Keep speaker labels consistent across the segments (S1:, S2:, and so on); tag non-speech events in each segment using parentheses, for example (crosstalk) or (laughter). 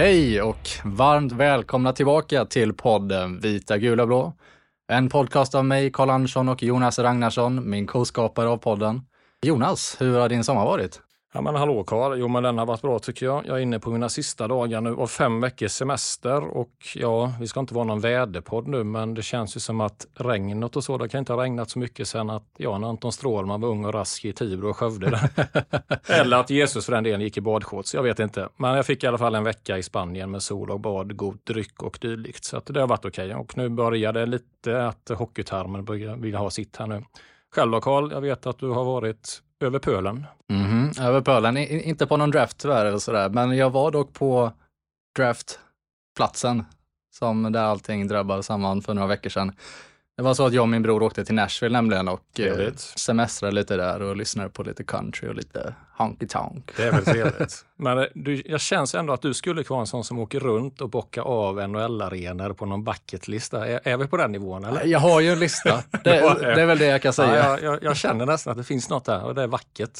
S1: Hej och varmt välkomna tillbaka till podden Vita, gula, blå. En podcast av mig, Karl Andersson och Jonas Ragnarsson, min co-skapare av podden. Jonas, hur har din sommar varit?
S2: Ja men hallå Karl, jo men den har varit bra tycker jag. Jag är inne på mina sista dagar nu av fem veckors semester och ja, vi ska inte vara någon väderpodd nu men det känns ju som att regnet och så, det kan inte ha regnat så mycket sen att ja, när Anton Strålman var ung och rask i Tibro och Skövde. (laughs) Eller att Jesus för den delen gick i badshorts, jag vet inte. Men jag fick i alla fall en vecka i Spanien med sol och bad, god dryck och dylikt. Så att det har varit okej. Okay. Och nu börjar det lite att hockeytarmen vill ha sitt här nu. Själv då Karl, jag vet att du har varit över pölen.
S1: Mm -hmm. Över pölen, I, inte på någon draft tyvärr eller sådär, men jag var dock på draftplatsen som där allting drabbade samman för några veckor sedan. Det var så att jag och min bror åkte till Nashville nämligen och eh, semestrade lite där och lyssnade på lite country och lite honky tonk.
S2: Det är väl trevligt. (laughs) Men eh, du, jag känns ändå att du skulle vara en sån som åker runt och bockar av NHL-arenor på någon bucketlista. Är, är vi på den nivån? Eller?
S1: Jag har ju en lista. (laughs) Det, det är väl det jag kan säga.
S2: Ja, jag, jag, känner nästan att det finns något där och det är vackert.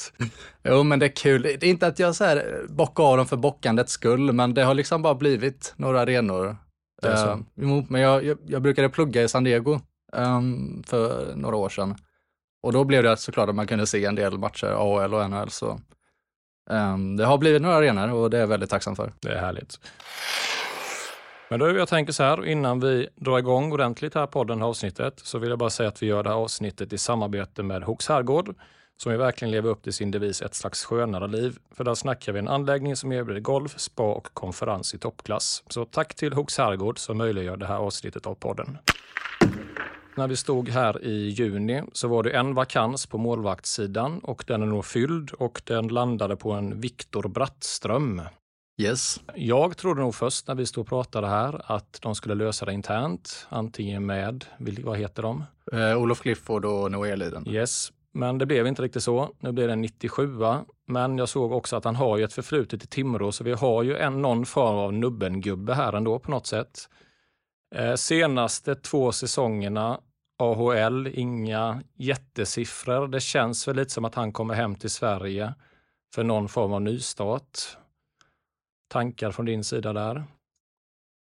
S1: Jo, men det är kul. Det är inte att jag så här bockar av dem för bockandets skull, men det har liksom bara blivit några arenor. Uh, men jag, jag, jag brukade plugga i San Diego um, för några år sedan. Och då blev det såklart att man kunde se en del matcher, AHL och NHL. Så um, det har blivit några arenor och det är jag väldigt tacksam för.
S2: Det är härligt. Men då, jag tänker så här, innan vi drar igång ordentligt här podden, avsnittet, så vill jag bara säga att vi gör det här avsnittet i samarbete med Hooks Herrgård, som ju verkligen lever upp till sin devis ett slags skönare liv. För där snackar vi en anläggning som erbjuder golf, spa och konferens i toppklass. Så tack till Hooks Herrgård som möjliggör det här avsnittet av podden. När vi stod här i juni så var det en vakans på målvaktssidan och den är nog fylld och den landade på en Viktor Brattström.
S1: Yes.
S2: Jag trodde nog först när vi stod och pratade här att de skulle lösa det internt, antingen med, vad heter de?
S1: Uh, Olof Clifford och Noé Liden.
S2: Yes, men det blev inte riktigt så. Nu blir det en 97 men jag såg också att han har ju ett förflutet i Timrå så vi har ju en, någon form av nubbengubbe här ändå på något sätt. Eh, senaste två säsongerna AHL, inga jättesiffror. Det känns väl lite som att han kommer hem till Sverige för någon form av nystart. Tankar från din sida där?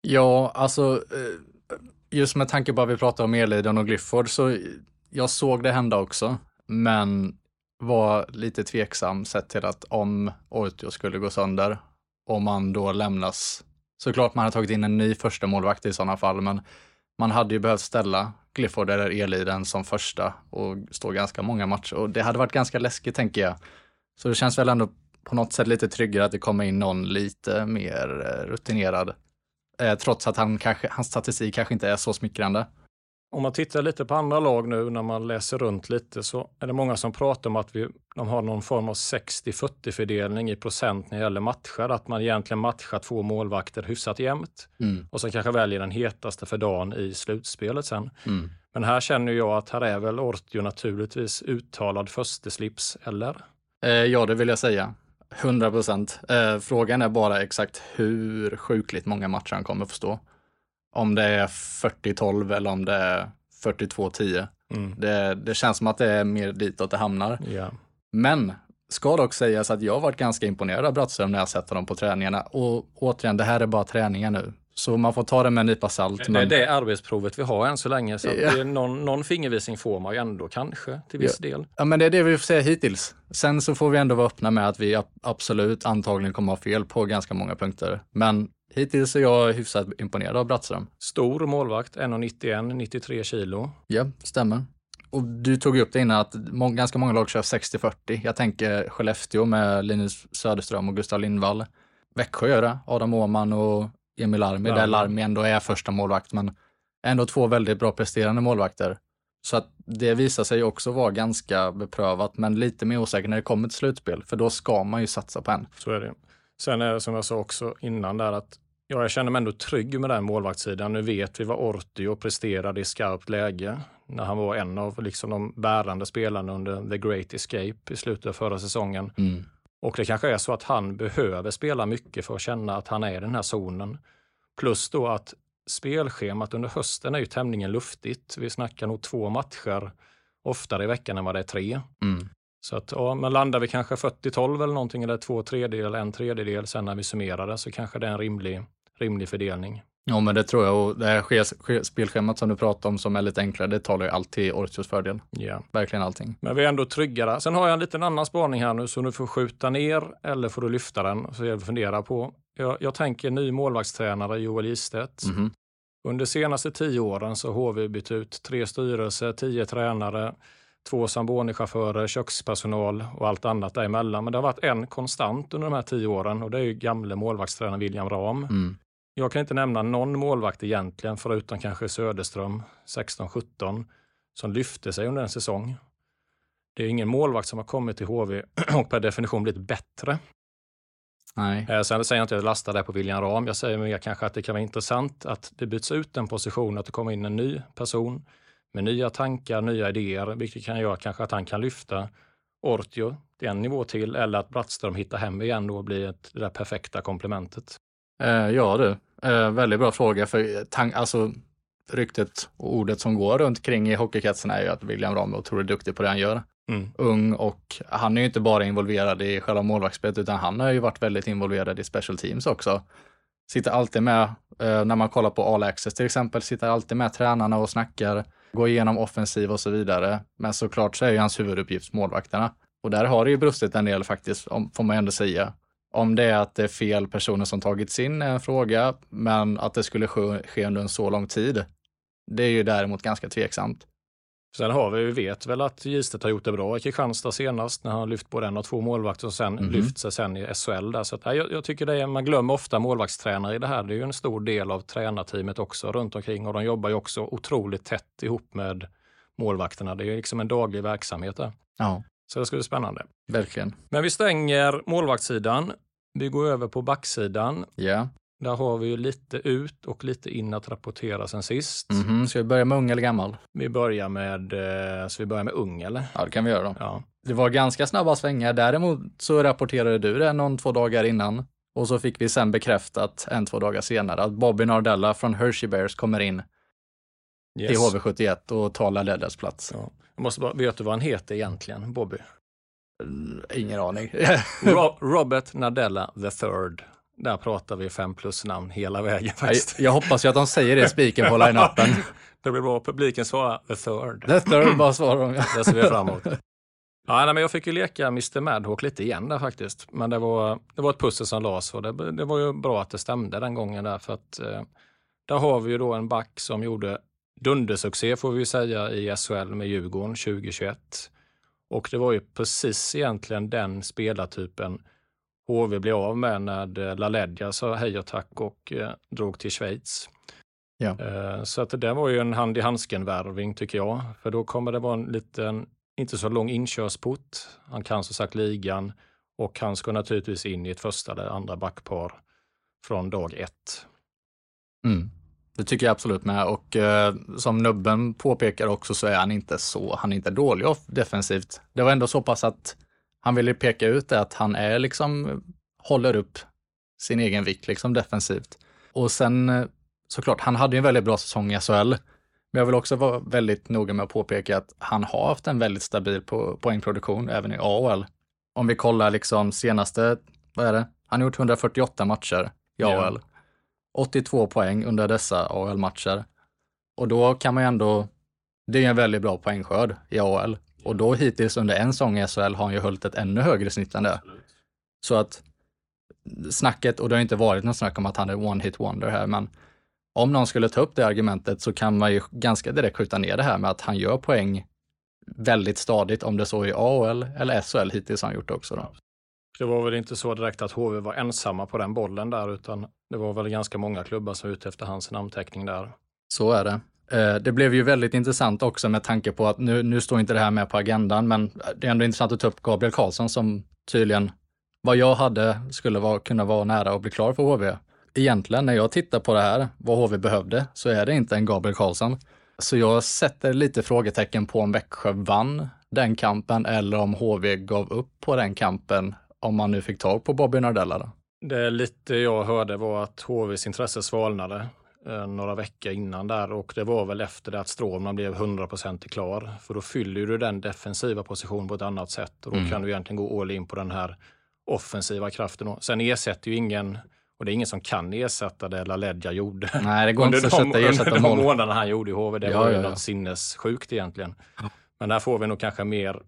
S1: Ja, alltså eh, just med tanke på att vi pratar om Eliden och Glyfford så jag såg det hända också, men var lite tveksam sett till att om Oitio skulle gå sönder, om man då lämnas Såklart man har tagit in en ny första målvakt i sådana fall, men man hade ju behövt ställa Clifford eller Eliden som första och stå ganska många matcher och det hade varit ganska läskigt tänker jag. Så det känns väl ändå på något sätt lite tryggare att det kommer in någon lite mer eh, rutinerad. Eh, trots att han kanske, hans statistik kanske inte är så smickrande.
S2: Om man tittar lite på andra lag nu när man läser runt lite så är det många som pratar om att vi, de har någon form av 60-40 fördelning i procent när det gäller matcher. Att man egentligen matchar två målvakter hyfsat jämnt
S1: Mm.
S2: och så kanske väljer den hetaste för dagen i slutspelet sen.
S1: Mm.
S2: Men här känner jag att här är väl Ortio naturligtvis uttalad försteslips, eller?
S1: Eh, ja, det vill jag säga. 100 procent. Eh, frågan är bara exakt hur sjukligt många matcher han kommer få stå. Om det är 40-12 eller om det är 42-10.
S2: Mm.
S1: Det, det känns som att det är mer ditåt det hamnar.
S2: Ja.
S1: Men ska dock sägas att jag har varit ganska imponerad av Brattström när jag sett honom på träningarna. Och återigen, det här är bara träningar nu. Så man får ta det med en nypa salt.
S2: Det är
S1: men-
S2: det arbetsprovet vi har än så länge, så är någon, någon fingervisning får man ju ändå kanske till viss del.
S1: Ja, men det är det vi får säga hittills. Sen så får vi ändå vara öppna med att vi ab- absolut antagligen kommer ha fel på ganska många punkter. Men hittills är jag hyfsat imponerad av Brattström.
S2: Stor målvakt, 1,91, 93 kilo.
S1: Ja, stämmer. Och du tog upp det innan att må- ganska många lag kör 60-40. Jag tänker Skellefteå med Linus Söderström och Gustav Lindvall. Växjö gör det, Adam Åhman och Emil Larmi, där
S2: Larmi.
S1: Larmi ändå är första målvakt, men ändå två väldigt bra presterande målvakter. Så att det visar sig också vara ganska beprövat, men lite mer osäkert när det kommer till slutspel, för då ska man ju satsa på en.
S2: Så är det. Sen är det som jag sa också innan där att ja, jag känner mig ändå trygg med den målvaktssidan. Nu vet vi vad Ortio presterade i skarpt läge när han var en av liksom, de bärande spelarna under The Great Escape i slutet av förra säsongen.
S1: Mm.
S2: Och det kanske är så att han behöver spela mycket för att känna att han är i den här zonen. Plus då att spelschemat under hösten är ju tämligen luftigt. Vi snackar nog två matcher oftare i veckan än vad det är tre.
S1: Mm.
S2: Så att, ja, men landar vi kanske 40-12 eller någonting, eller två tredjedel, en tredjedel sen när vi summerar det, så kanske det är en rimlig, rimlig fördelning.
S1: Ja, men det tror jag. Och det här spelschemat som du pratar om som är lite enklare, det talar ju alltid Ortios fördel.
S2: Ja.
S1: Verkligen allting.
S2: Men vi är ändå tryggare. Sen har jag en liten annan spaning här nu, så du får skjuta ner eller får du lyfta den, så jag funderar på. Jag, jag tänker ny målvaktstränare Joel Gistedt.
S1: Mhm.
S2: Under senaste tio åren så har vi bytt ut tre styrelser, tio tränare, två Samboni-chaufförer, kökspersonal och allt annat däremellan. Men det har varit en konstant under de här tio åren och det är ju gamle målvaktstränaren William Ram.
S1: Mm.
S2: Jag kan inte nämna någon målvakt egentligen, förutom kanske Söderström, 16-17, som lyfte sig under en säsong. Det är ingen målvakt som har kommit till HV (clears throat) och per definition blivit bättre.
S1: Nej.
S2: Eh, Sen säger jag inte att jag lastar det på William Ram. Jag säger mer kanske att det kan vara intressant att det byts ut en position, att det kommer in en ny person med nya tankar, nya idéer, vilket kan göra kanske att han kan lyfta Ortio till en nivå till eller att Brattström hittar hem igen och blir ett, det där perfekta komplementet.
S1: Eh, ja du, eh, väldigt bra fråga. För tank, alltså, ryktet och ordet som går runt kring i hockeykretsen är ju att William Ram är otroligt duktig på det han gör.
S2: Mm.
S1: Ung och han är ju inte bara involverad i själva målvaktsspelet utan han har ju varit väldigt involverad i special teams också. Sitter alltid med, eh, när man kollar på All Access till exempel, sitter alltid med tränarna och snackar, gå igenom offensiv och så vidare. Men såklart så är ju hans huvuduppgift målvakterna. Och där har det ju brustit en del faktiskt, om, får man ändå säga. Om det är att det är fel personer som tagits in är en fråga, men att det skulle ske, ske under en så lång tid, det är ju däremot ganska tveksamt.
S2: Sen har vi, vi vet väl att Gistet har gjort det bra i Kristianstad senast när han lyft både en och två målvakter och sen
S1: Mhm.
S2: lyft sig sen i SHL. Där. Så att, jag, jag tycker det är, man glömmer ofta målvaktstränare i det här. Det är ju en stor del av tränarteamet också runt omkring och de jobbar ju också otroligt tätt ihop med målvakterna. Det är ju liksom en daglig verksamhet där.
S1: Ja,
S2: Så det ska bli spännande.
S1: verkligen.
S2: Men vi stänger målvaktssidan. Vi går över på backsidan.
S1: Ja.
S2: Där har vi ju lite ut och lite in att rapportera sen sist.
S1: Mhm, Ska vi börja med ung eller gammal?
S2: Vi börjar med, eh, så vi börjar med ung eller?
S1: Ja, det kan vi göra då.
S2: Ja.
S1: Det var ganska snabba svängar. Däremot så rapporterade du det någon två dagar innan. Och så fick vi sen bekräftat en, två dagar senare att Bobby Nardella från Hershey Bears kommer in till
S2: Yes.
S1: HV71 och tar Laddellas plats.
S2: Ja. Jag måste bara, vet du vad han heter egentligen, Bobby?
S1: Ingen aning.
S2: Ro- (laughs) Robert Nadella the third. Där pratar vi fem plus namn hela vägen
S1: jag,
S2: faktiskt.
S1: jag hoppas ju att de säger det spiken på line-upen. (laughs)
S2: Det blir bra. Publiken svarar the third.
S1: Det third bara svarar de.
S2: Det ser vi fram emot. Ja, nej, men jag fick ju leka Mr Madhawk lite igen där faktiskt. Men det var, det var ett pussel som lades och det, det var ju bra att det stämde den gången där för att eh, där har vi ju då en back som gjorde dundersuccé får vi ju säga i SHL med Djurgården 2021. Och det var ju precis egentligen den spelartypen HV blev av med när LaLeggia sa hej och tack och eh, drog till Schweiz.
S1: Ja.
S2: Eh, Så att det där var ju en hand i handsken-värvning tycker jag. För då kommer det vara en liten, inte så lång inkörsport. Han kan som sagt ligan och han ska naturligtvis in i ett första eller andra backpar från dag ett.
S1: Mm. Det tycker jag absolut med och eh, som Nubben påpekar också så är han inte så, han är inte dålig defensivt. Det var ändå så pass att han ville peka ut det att han är liksom, håller upp sin egen vikt liksom defensivt. Och sen eh, såklart, han hade ju en väldigt bra säsong i SHL. Men jag vill också vara väldigt noga med att påpeka att han har haft en väldigt stabil po poängproduktion även i AHL. Om vi kollar liksom senaste, vad är det? Han har gjort 148 matcher i
S2: Ja.
S1: AHL. 82 poäng under dessa AHL-matcher. Och då kan man ju ändå, det är en väldigt bra poängskörd i AHL. Och då hittills under en säsong i SHL har han ju hållit ett ännu högre snitt än det. Så att snacket, och det har inte varit något snack om att han är one hit wonder här, men om någon skulle ta upp det argumentet så kan man ju ganska direkt skjuta ner det här med att han gör poäng väldigt stadigt, om det så i AHL eller SHL hittills har han gjort också. Då.
S2: Det var väl inte så direkt att HV var ensamma på den bollen där, utan det var väl ganska många klubbar som var ute efter hans namnteckning där.
S1: Så är det. Eh, det blev ju väldigt intressant också med tanke på att nu, nu står inte det här med på agendan, men eh, det är ändå intressant att ta upp Gabriel Karlsson som tydligen, vad jag hade, skulle vara, kunna vara nära att bli klar för HV. Egentligen när jag tittar på det här, vad HV behövde, så är det inte en Gabriel Karlsson. Så jag sätter lite frågetecken på om Växjö vann den kampen eller om HV gav upp på den kampen om man nu fick tag på Bobby Nardella. Då.
S2: Det lite jag hörde var att HVs intresse svalnade några veckor innan där och det var väl efter det att Strålman blev 100% klar. För då fyller du den defensiva positionen på ett annat sätt och då
S1: Mm.
S2: kan du egentligen gå all in på den här offensiva kraften. Sen ersätter ju ingen, och det är ingen som kan ersätta det LaLeggia gjorde.
S1: Nej, det går inte att
S2: de,
S1: sätta ersätta
S2: under de månaderna han gjorde i HV. Det
S1: Ja,
S2: var ju
S1: ja, ja.
S2: något sinnessjukt egentligen. Men där får vi nog kanske mer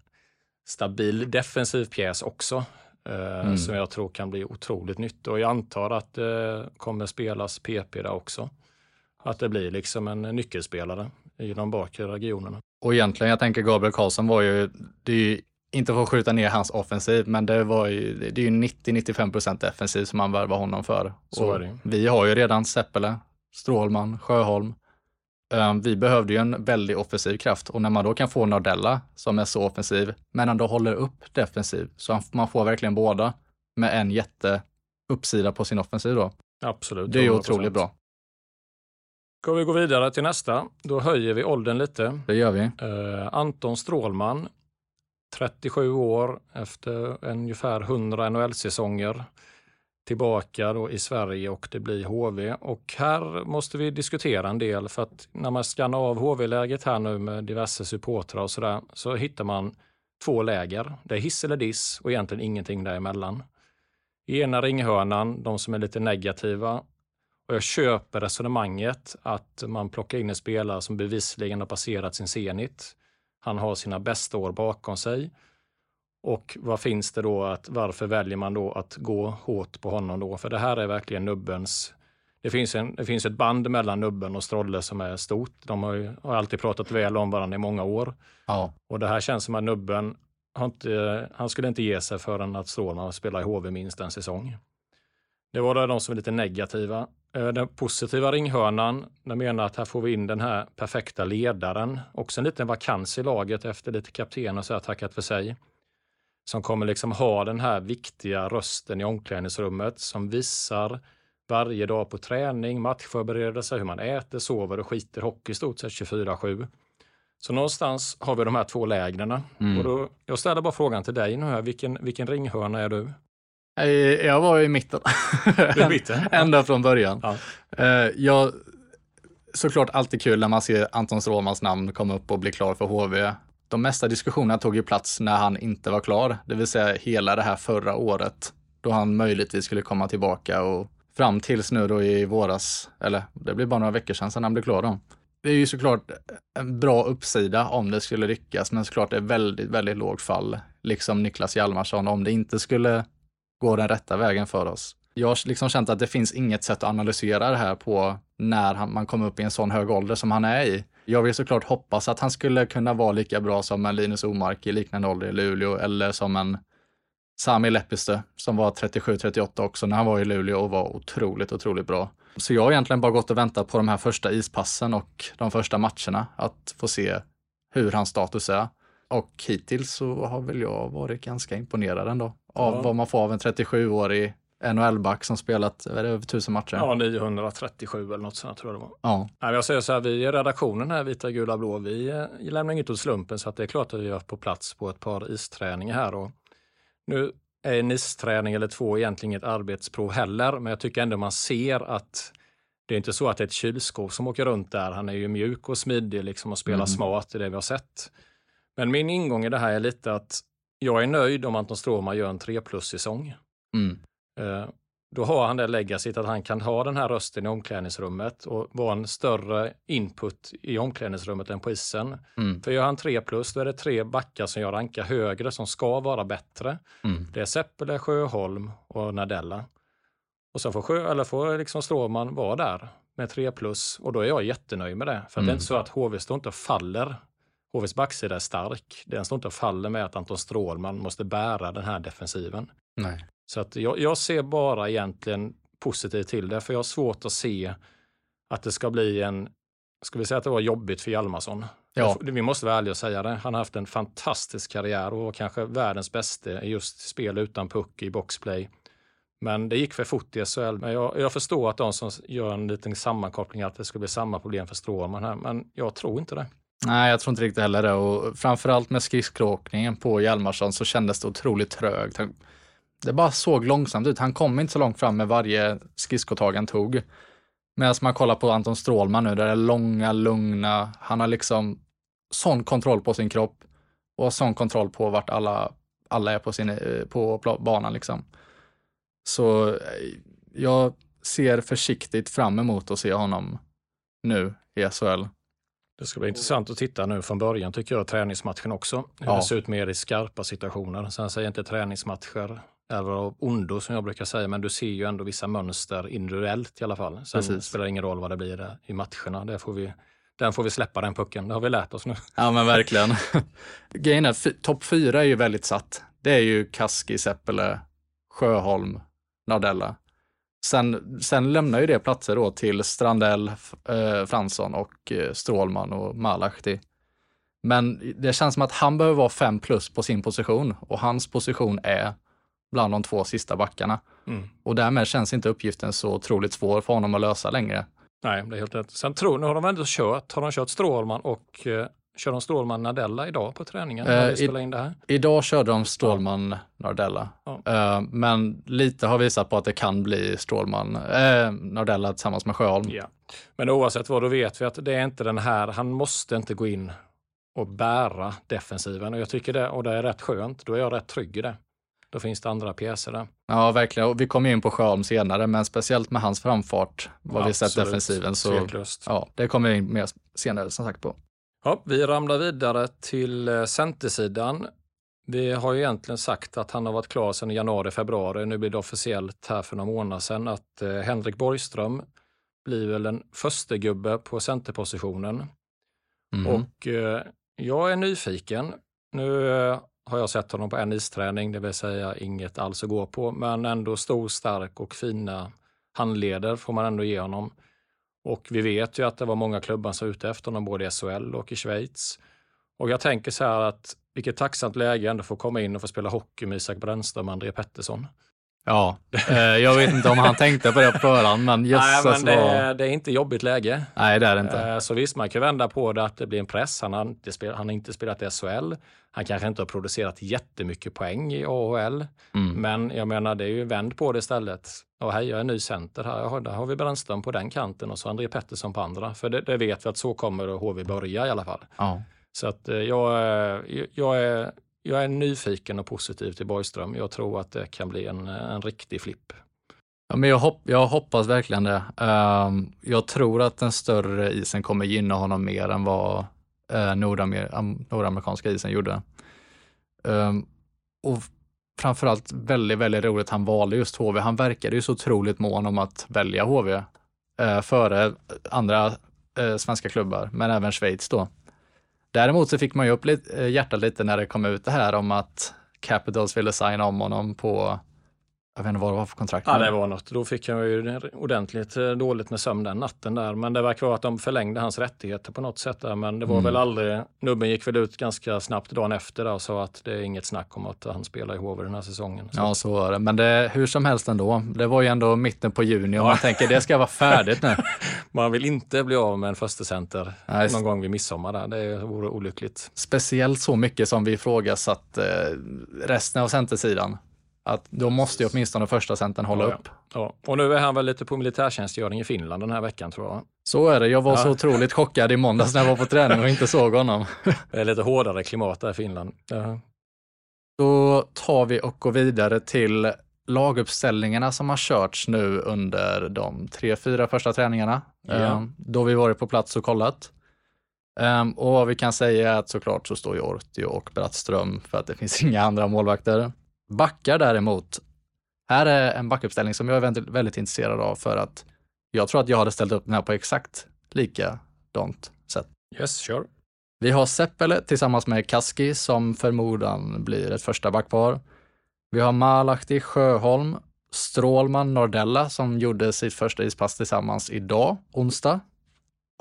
S2: stabil defensiv pjäs också. eh,
S1: Mm.
S2: Som jag tror kan bli otroligt nytt. Och jag antar att det kommer spelas PP där också. Att det blir liksom en nyckelspelare i de bakre regionerna.
S1: Och egentligen, jag tänker Gabriel Karlsson var ju, det är ju inte för att skjuta ner hans offensiv, men det var ju, det är ju 90-95 procent defensiv som man värvar honom för.
S2: Så är det.
S1: Vi har ju redan Seppele, Strålman, Sjöholm. Um, vi behövde ju en väldig offensiv kraft och när man då kan få Nardella som är så offensiv, men ändå håller upp defensiv, så man får verkligen båda med en jätte uppsida på sin offensiv då.
S2: Absolut.
S1: Det är ju
S2: 100%.
S1: otroligt bra.
S2: Ska vi gå vidare till nästa? Då höjer vi åldern lite.
S1: Det gör vi.
S2: Eh, Anton Strålman, 37 år efter ungefär 100 NHL-säsonger tillbaka då i Sverige och det blir HV. Och här måste vi diskutera en del för att när man skannar av HV-läget här nu med diverse supportrar och sådär så hittar man två läger. Det är hiss eller diss och egentligen ingenting däremellan. I ena ringhörnan, de som är lite negativa, och jag köper resonemanget att man plockar in en spelare som bevisligen har passerat sin zenit. Han har sina bästa år bakom sig. Och vad finns det då att varför väljer man då att gå hårt på honom då? För det här är verkligen nubbens. Det finns, en, det finns ett band mellan nubben och Strolle som är stort. De har, ju, har alltid pratat väl om varandra i många år.
S1: Ja,
S2: Och det här känns som att nubben, inte, han skulle inte ge sig förrän att Strålman spelar i HV minst en säsong. Det var de som är lite negativa. Eh, Den positiva ringhörnan, de menar att här får vi in den här perfekta ledaren. Också en liten vakans i laget efter lite kapten och så här tackat för sig. Som kommer liksom ha den här viktiga rösten i omklädningsrummet som visar varje dag på träning, matchförberedelse, hur man äter, sover och skiter hockey i stort sett 24-7. Så någonstans har vi de här två lägren.
S1: Mm.
S2: Och då, jag ställer bara frågan till dig nu här, vilken, vilken ringhörna är du?
S1: Jag var i mitten.
S2: I mitten? (laughs)
S1: Ända från början.
S2: Ja.
S1: Eh, Jag, såklart alltid kul när man ser Anton Strålmans namn komma upp och bli klar för HV. De mesta diskussionerna tog ju plats när han inte var klar, det vill säga hela det här förra året då han möjligtvis skulle komma tillbaka och fram tills nu då i våras, eller det blir bara några veckor sedan, sedan han blev klar då. Det är ju såklart en bra uppsida om det skulle lyckas, men såklart det är väldigt, väldigt lågt fall, liksom Niklas Hjalmarsson, om det inte skulle går den rätta vägen för oss. Jag har liksom känt att det finns inget sätt att analysera det här på när han, man kommer upp i en sån hög ålder som han är i. Jag vill såklart hoppas att han skulle kunna vara lika bra som en Linus Omark i liknande ålder i Luleå eller som en Sami Lepistö som var 37-38 också när han var i Luleå och var otroligt, otroligt bra. Så jag har egentligen bara gått och väntat på de här första ispassen och de första matcherna att få se hur hans status är. Och hittills så har väl jag varit ganska imponerad ändå av
S2: Ja.
S1: vad man får av en 37-årig NHL-back som spelat det, över tusen matcher.
S2: Ja, 937 eller något sånt tror jag det var.
S1: Ja.
S2: Nej, jag säger så här, vi i redaktionen här, Vita, Gula, Blå, vi eh, lämnar inget åt slumpen så att det är klart att vi har på plats på ett par isträningar här. Och nu är en isträning eller två egentligen inget arbetsprov heller, men jag tycker ändå man ser att det är inte så att det är ett kylskåp som åker runt där. Han är ju mjuk och smidig liksom och spelar
S1: Mm.
S2: smart, är det vi har sett. Men min ingång i det här är lite att jag är nöjd om Anton Stråman gör en 3 plus-säsong.
S1: Mm.
S2: Eh, Då har han det legacyt att han kan ha den här rösten i omklädningsrummet och vara en större input i omklädningsrummet än på isen.
S1: Mm.
S2: För gör han 3 plus, då är det tre backar som jag rankar högre, som ska vara bättre.
S1: Mm.
S2: Det är Seppele, Sjöholm och Nadella. Och så får, Sjö, eller får liksom Stråman vara där med 3 plus och då är jag jättenöjd med det. För att det är
S1: Mm.
S2: inte så att HV står inte faller. HVs backsida är stark. Den står inte och faller med att Anton Strålman måste bära den här defensiven.
S1: Nej.
S2: Så att jag, jag ser bara egentligen positivt till det, för jag har svårt att se att det ska bli en, ska vi säga att det var jobbigt för Hjalmarsson?
S1: Ja.
S2: Vi måste vara ärliga och säga det. Han har haft en fantastisk karriär och var kanske världens bästa i just spel utan puck i boxplay. Men det gick för fort i SHL. Men jag, jag förstår att de som gör en liten sammankoppling att det ska bli samma problem för Stråman här, men jag tror inte det.
S1: Nej, jag tror inte riktigt heller det. Och framförallt med skridskoåkningen på Hjalmarsson så kändes det otroligt trögt. Han- Det bara såg långsamt ut. Han kom inte så långt fram med varje skridskotag han tog. Medan man kollar på Anton Strålman nu, där det är långa, lugna. Han har liksom sån kontroll på sin kropp och sån kontroll på vart alla, alla är på, sin, eh, på banan liksom. Så eh, jag ser försiktigt fram emot att se honom nu i SHL.
S2: Det ska bli intressant att titta nu från början tycker jag, träningsmatchen också. Hur
S1: Ja.
S2: det ser ut mer i skarpa situationer. Sen säger jag inte träningsmatcher är av ondo som jag brukar säga, men du ser ju ändå vissa mönster individuellt i alla fall. Sen
S1: Precis.
S2: spelar det ingen roll vad det blir där i matcherna. Det får vi, den får vi släppa den pucken, det har vi lärt oss nu.
S1: Ja men verkligen. (laughs) Grejen är, topp fyra är ju väldigt satt. Det är ju Kaski, Seppele, Sjöholm, Nardella. Sen, sen lämnar ju det platser då till Strandell, eh, Fransson och eh, Strålman och Malahti. Men det känns som att han behöver vara fem plus på sin position och hans position är bland de två sista backarna.
S2: Mm.
S1: Och därmed känns inte uppgiften så otroligt svår för honom att lösa längre.
S2: Nej, det är helt rätt. Sen tror nu har de ändå kört, har de kört Strålman och eh, kör de Strålman Nadella idag på träningen?
S1: Eh,
S2: när vi spelar in det här?
S1: Idag körde de Strålman Nardella.
S2: Ja.
S1: Eh, men lite har visat på att det kan bli Strålman eh, Nardella tillsammans med Sjöholm.
S2: Ja. Men oavsett vad, då vet vi att det är inte den här, han måste inte gå in och bära defensiven. Och jag tycker det, och det är rätt skönt, då är jag rätt trygg i det. Då finns det andra pjäser där.
S1: Ja, verkligen. Och vi kommer in på Sjöholm senare, men speciellt med hans framfart, vad vi sett
S2: Absolut.
S1: defensiven, så
S2: Tveklöst.
S1: ja, det kommer vi in mer senare som sagt på.
S2: Ja, vi ramlar vidare till eh, centersidan. Vi har ju egentligen sagt att han har varit klar sedan januari, februari. Nu blir det officiellt här för några månader sedan att eh, Henrik Borgström blir väl en första gubbe på centerpositionen.
S1: Mm.
S2: Och eh, jag är nyfiken. Nu eh, har jag sett honom på en isträning, det vill säga inget alls att gå på, men ändå stor, stark och fina handleder får man ändå ge honom. Och vi vet ju att det var många klubbar som var ute efter honom, både i SHL och i Schweiz. Och jag tänker så här att vilket tacksamt läge ändå få komma in och få spela hockey med Isak Brännström och André Pettersson.
S1: Ja, eh, jag vet inte om han tänkte på det på förhand, men (laughs)
S2: Nej,
S1: jösses
S2: men det,
S1: vad...
S2: är- det är inte jobbigt läge.
S1: Nej, det är det inte.
S2: Eh, Så visst, man kan vända på det att det blir en press. Han har inte, spel, han har inte spelat i SHL. Han kanske inte har producerat jättemycket poäng i AHL.
S1: Mm.
S2: Men jag menar, det är ju vänd på det istället. Och hej, jag är ny center här. Jaha, där har vi Brännström på den kanten och så André Pettersson på andra. För det, det vet vi att så kommer HV börja i alla fall.
S1: Ja.
S2: Så att eh, jag, är- jag, är, jag är nyfiken och positiv till Borgström. Jag tror att det kan bli en, en riktig flipp.
S1: Ja, men jag, hopp, jag hoppas verkligen det. Ehm, jag tror att den större isen kommer gynna honom mer än vad uh, nordamer, am- nordamerikanska isen gjorde. Ehm, och framförallt väldigt, väldigt roligt han valde just HV. Han verkade ju så otroligt mån om att välja HV eh, före andra eh, svenska klubbar, men även Schweiz då. Däremot så fick man ju upp lite, eh, hjärtat lite när det kom ut det här om att Capitals ville signa om honom på jag vet inte vad det var för kontrakt.
S2: Ja, det var något. Då fick jag ju ordentligt eh, dåligt med sömn den natten där. Men det verkar vara att de förlängde hans rättigheter på något sätt där. Men det var
S1: Mm.
S2: väl aldrig, nubben gick väl ut ganska snabbt dagen efter där och sa att det är inget snack om att han spelar i HV den här säsongen. Så.
S1: Ja, så var det. Men det, hur som helst ändå. Det var ju ändå mitten på juni och man tänker det ska vara färdigt nu. (laughs)
S2: Man vill inte bli av med en första center
S1: Nej,
S2: någon gång vid midsommar. Där. Det vore olyckligt.
S1: Speciellt så mycket som vi ifrågasatt eh, resten av centersidan. Att då måste ju åtminstone första centern hålla
S2: Ja,
S1: upp.
S2: Ja. Och nu är han väl lite på militärtjänstgöring i Finland den här veckan tror jag.
S1: Så är det. Jag var
S2: Ja.
S1: så otroligt chockad i måndags när jag var på träning och inte såg honom. (laughs)
S2: Det är lite hårdare klimat där i Finland. Ja.
S1: Då tar vi och går vidare till laguppställningarna som har körts nu under de tre, fyra första träningarna.
S2: Ja.
S1: Eh, Då vi varit på plats och kollat. Ehm, Och vad vi kan säga är att såklart så står ju Ortio och Brattström för att det finns (laughs) inga andra målvakter. Backar däremot, här är en backuppställning som jag är väldigt, väldigt intresserad av för att jag tror att jag hade ställt upp den här på exakt likadant sätt.
S2: Yes, kör.
S1: Vi har Seppele tillsammans med Kaski som förmodan blir ett första backpar. Vi har Malahti Sjöholm, Strålman Nordella som gjorde sitt första ispass tillsammans idag, onsdag.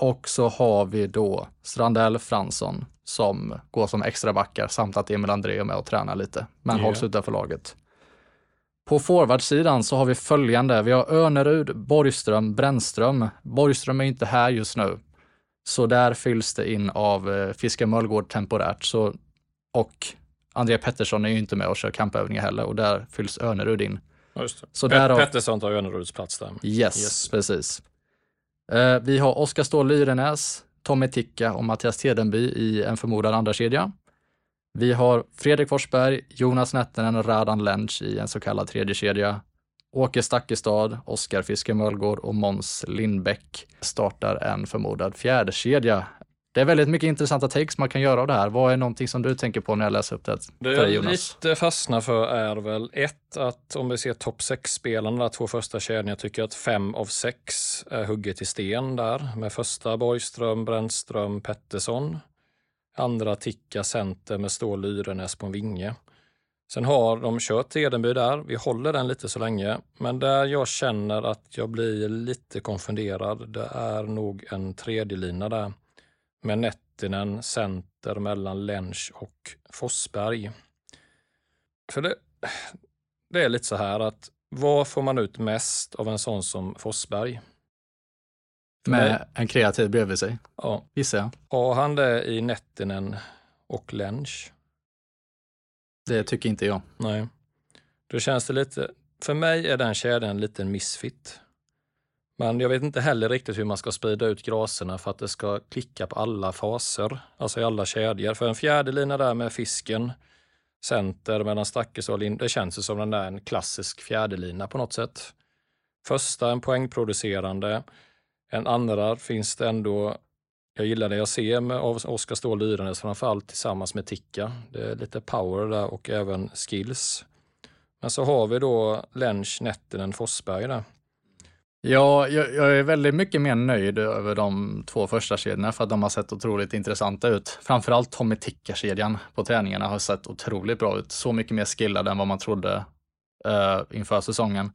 S1: Och så har vi då Strandell Fransson som går som extra backar samt att Emil André är med och tränar lite, men
S2: Ja.
S1: hålls utanför laget. På forwardsidan så har vi följande. Vi har Önerud, Borgström, Brännström. Borgström är inte här just nu. Så där fylls det in av eh, Fiske Möllgård temporärt. Så, och André Pettersson är ju inte med och kör kampövningar heller och där fylls Önerud in.
S2: Just det.
S1: Så
S2: Pet-
S1: därav-
S2: Pettersson tar Öneruds plats där.
S1: Yes,
S2: Yes.
S1: precis. Eh, vi har Oskar Ståhl Lyrenäs, Tommy Ticka och Mattias Tedenby i en förmodad andra kedja. Vi har Fredrik Forsberg, Jonas Nättinen och Radan Lenc i en så kallad tredje kedja. Åke Stakkestad, Oskar Fiske Möllgård och Måns Lindbäck startar en förmodad fjärde kedja. Det är väldigt mycket intressanta takes man kan göra av det här. Vad är någonting som du tänker på när jag läser upp det
S2: Det jag
S1: Jonas?
S2: lite fastnar för är väl ett, att om vi ser topp 6-spelarna, de två första kedjorna, jag tycker att fem av sex är hugget i sten där. Med första Borgström, Brännström, Pettersson. Andra Ticka center med Ståhl Lyrenäs på en vinge. Sen har de kört Edenby där, vi håller den lite så länge. Men där jag känner att jag blir lite konfunderad, det är nog en tredje lina där. Med Nettinen center mellan Lensch och Forsberg. För det, det är lite så här att vad får man ut mest av en sån som Forsberg?
S1: Med en kreativ bredvid sig,
S2: Ja,
S1: gissar jag.
S2: har han det i Nettinen och Lensch?
S1: Det tycker inte jag.
S2: Nej. Då känns det lite, för mig är den kedjan en liten misfit. Men jag vet inte heller riktigt hur man ska sprida ut graserna för att det ska klicka på alla faser, alltså i alla kedjor. För en fjärde lina där med fisken, center mellan Stackes och Lind, det känns ju som den där en klassisk fjärdelina på något sätt. Första en poängproducerande, en andra finns det ändå jag gillar det jag ser med av Oskar Ståhl Lyrenäs framförallt tillsammans med Ticka. Det är lite power där och även skills. Men så har vi då Lench, Nettinen, Forsberg där.
S1: Ja, jag, jag är väldigt mycket mer nöjd över de två första kedjorna för att de har sett otroligt intressanta ut. Framförallt Tommy Ticka-kedjan på träningarna har sett otroligt bra ut. Så mycket mer skillad än vad man trodde uh, inför säsongen.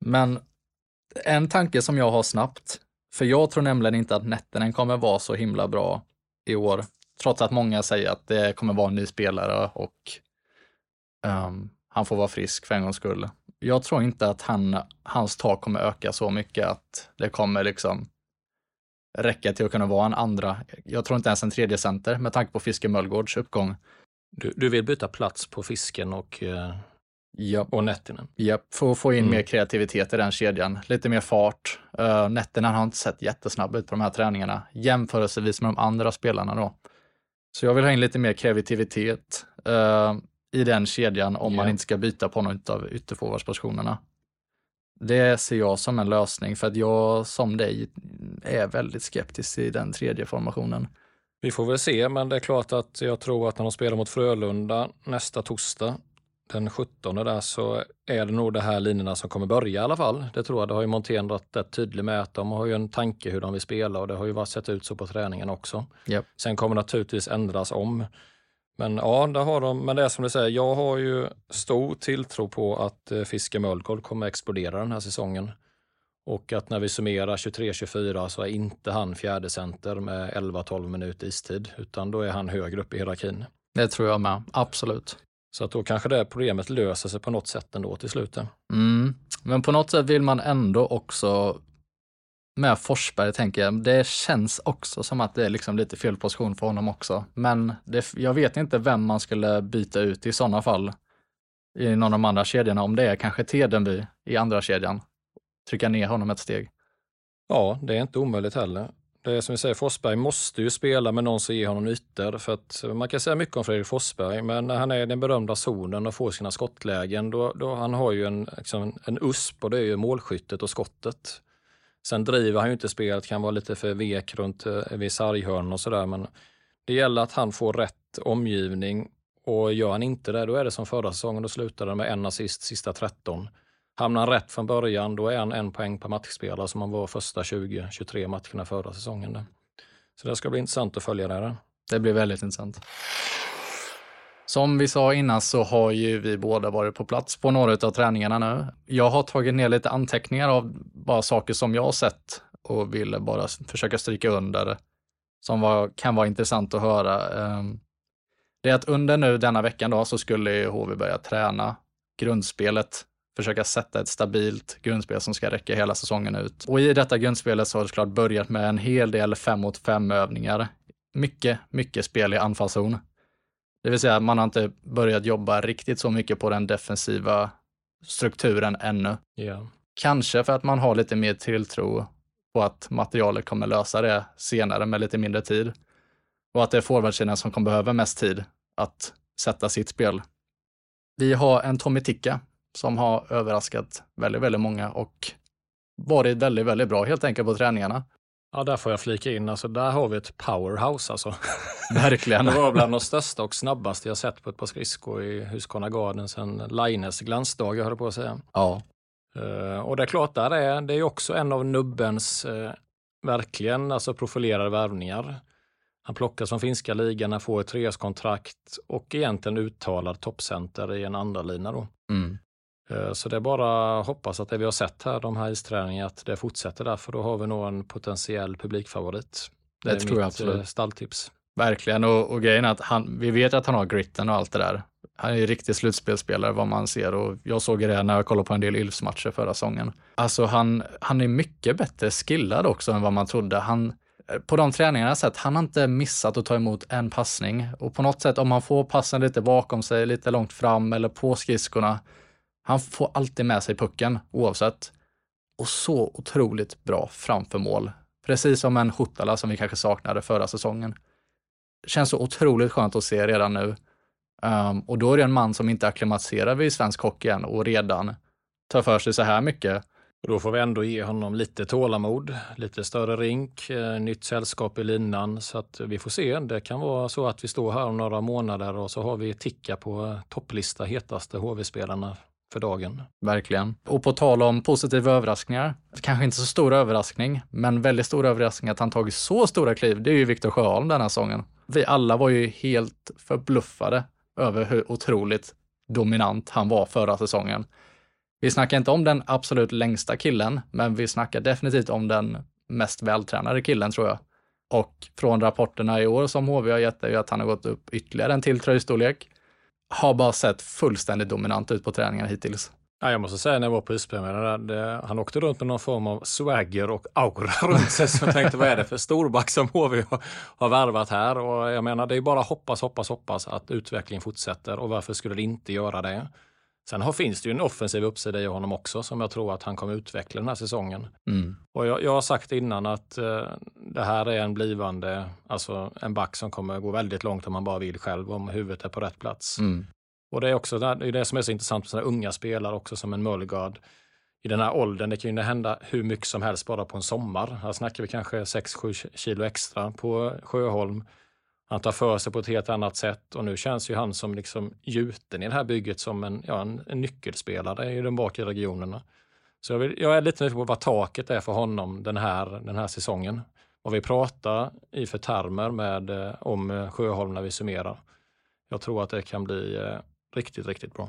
S1: Men en tanke som jag har snabbt, för jag tror nämligen inte att Nettinen kommer vara så himla bra i år, trots att många säger att det kommer vara en ny spelare och um, han får vara frisk för en gångs skull jag tror inte att han, hans tak kommer öka så mycket att det kommer liksom räcka till att kunna vara en andra. Jag tror inte ens en tredje center med tanke på Fiske Möllgårds uppgång.
S2: Du, du vill byta plats på fisken och, eh,
S1: Ja,
S2: och Nettinen.
S1: Japp, för att få in
S2: Mm.
S1: mer kreativitet i den kedjan. Lite mer fart. Uh, Nettinen har inte sett jättesnabb ut på de här träningarna jämförelsevis med de andra spelarna då. Så jag vill ha in lite mer kreativitet eh, i den kedjan om man
S2: Ja.
S1: inte ska byta på någon av ytterforwardspositionerna. Det ser jag som en lösning för att jag som dig är väldigt skeptisk till den tredje formationen.
S2: Vi får väl se, men det är klart att jag tror att när de spelar mot Frölunda nästa torsdag, den 17 där, så är det nog de här linjerna som kommer börja i alla fall. Det tror jag. Det har ju Montén varit rätt tydlig med att de har ju en tanke hur de vill spela och det har ju sett ut så på träningen också.
S1: Japp.
S2: Sen kommer det naturligtvis ändras om. Men ja, där har de, men det är som du säger, jag har ju stor tilltro på att eh, Fiske Möllgård kommer explodera den här säsongen. Och att när vi summerar 23-24 så är inte han fjärde center med 11-12 minuter istid, utan då är han högre upp i hierarkin.
S1: Det tror jag med, absolut.
S2: Så att då kanske det problemet löser sig på något sätt ändå till slut.
S1: Mm. Men på något sätt vill man ändå också med Forsberg tänker jag, det känns också som att det är liksom lite fel position för honom också. Men det, jag vet inte vem man skulle byta ut i sådana fall i någon av de andra kedjorna, om det är kanske Tedenby i andra kedjan. Trycka ner honom ett steg.
S2: Ja, det är inte omöjligt heller. Det är som vi säger, Forsberg måste ju spela med någon som ger honom ytor. För att man kan säga mycket om Fredrik Forsberg, men när han är i den berömda zonen och får sina skottlägen, då, då han har ju en, liksom, en USP och det är ju målskyttet och skottet. Sen driver han ju inte spelet, kan vara lite för vek runt eh, vid sarghörn och sådär, men det gäller att han får rätt omgivning och gör han inte det, då är det som förra säsongen, då slutar det med en assist sista 13. Hamnar han rätt från början, då är han en poäng per matchspelare som han var första 20-23 matcherna förra säsongen. Så det ska bli intressant att följa det. här.
S1: Det blir väldigt intressant. Som vi sa innan så har ju vi båda varit på plats på några av träningarna nu. Jag har tagit ner lite anteckningar av bara saker som jag har sett och ville bara försöka stryka under som var, kan vara intressant att höra. Ehm, det är att under nu denna veckan då så skulle HV börja träna grundspelet försöka sätta ett stabilt grundspel som ska räcka hela säsongen ut. Och i detta grundspelet så har det såklart börjat med en hel del fem mot fem övningar. Mycket, mycket spel i anfallszon. Det vill säga, man har inte börjat jobba riktigt så mycket på den defensiva strukturen ännu.
S2: Yeah.
S1: Kanske för att man har lite mer tilltro på att materialet kommer lösa det senare med lite mindre tid. Och att det är forwardsidan som kommer behöva mest tid att sätta sitt spel. Vi har en Tommy Ticka som har överraskat väldigt, väldigt många och varit väldigt, väldigt bra helt enkelt på träningarna.
S2: Ja, där får jag flika in. Alltså, där har vi ett powerhouse. Alltså. (laughs)
S1: Verkligen.
S2: det var bland de största och snabbaste jag sett på ett par skridskor i Husqvarna Garden sen Laines glansdagar, höll på att säga.
S1: Ja.
S2: Uh, och det är klart, där är, det är också en av nubbens uh, verkligen alltså profilerade värvningar. Han plockas från finska ligan, får ett treårskontrakt och egentligen uttalad toppcenter i en andra lina då.
S1: Mm.
S2: Eh, så det är bara hoppas att det vi har sett här, de här isträningarna, att det fortsätter där, för då har vi nog en potentiell publikfavorit.
S1: Det, det tror jag absolut.
S2: Eh, stalltips.
S1: Verkligen, och, och grejen är att han, vi vet att han har gritten och allt det där. Han är ju riktig slutspelsspelare vad man ser och jag såg det när jag kollade på en del Ilfs matcher förra säsongen. Alltså han, han är mycket bättre skillad också än vad man trodde. Han, på de träningarna jag sett, han har inte missat att ta emot en passning och på något sätt om han får passen lite bakom sig, lite långt fram eller på skridskorna, han får alltid med sig pucken oavsett. Och så otroligt bra framför mål. Precis som en Hutala som vi kanske saknade förra säsongen. Känns så otroligt skönt att se redan nu. Um, och då är det en man som inte acklimatiserar vid svensk hockey än och redan tar för sig så här mycket.
S2: Och då får vi ändå ge honom lite tålamod, lite större rink, eh, nytt sällskap i linan. Så att vi får se. Det kan vara så att vi står här om några månader och så har vi ticka på eh, topplista hetaste HV-spelarna för dagen.
S1: Verkligen. Och på tal om positiva överraskningar, kanske inte så stor överraskning, men väldigt stor överraskning att han tagit så stora kliv, det är ju Viktor Sjöholm den här säsongen. Vi alla var ju helt förbluffade över hur otroligt dominant han var förra säsongen. Vi snackar inte om den absolut längsta killen, men vi snackar definitivt om den mest vältränade killen tror jag. Och från rapporterna i år som HV har gett är ju att han har gått upp ytterligare en till tröjstorlek har bara sett fullständigt dominant ut på träningarna hittills.
S2: Ja, jag måste säga när jag var på ispremiären, han åkte runt med någon form av swagger och aura (laughs) runt sig. Så jag tänkte, vad är det för storback som HV har, har värvat här? Och jag menar, det är bara hoppas, hoppas, hoppas att utvecklingen fortsätter och varför skulle det inte göra det? Sen har, finns det ju en offensiv uppsida i honom också som jag tror att han kommer utveckla den här säsongen.
S1: Mm.
S2: Och jag, jag, har sagt innan att uh, det här är en blivande, alltså en back som kommer gå väldigt långt om man bara vill själv, om huvudet är på rätt plats.
S1: Mm.
S2: Och det är också det, är det som är så intressant med sådana unga spelare också som en Mullgard. I den här åldern, det kan ju hända hur mycket som helst bara på en sommar. Här snackar vi kanske 6-7 kilo extra på Sjöholm. Han tar för sig på ett helt annat sätt och nu känns ju han som liksom gjuten i det här bygget som en, ja, en, en nyckelspelare i de bakre regionerna. Så jag, vill, jag är lite nyfiken på vad taket är för honom den här, den här säsongen. Vad vi pratar i för termer med, eh, om eh, Sjöholm när vi summerar. jag tror att det kan bli eh, riktigt, riktigt bra.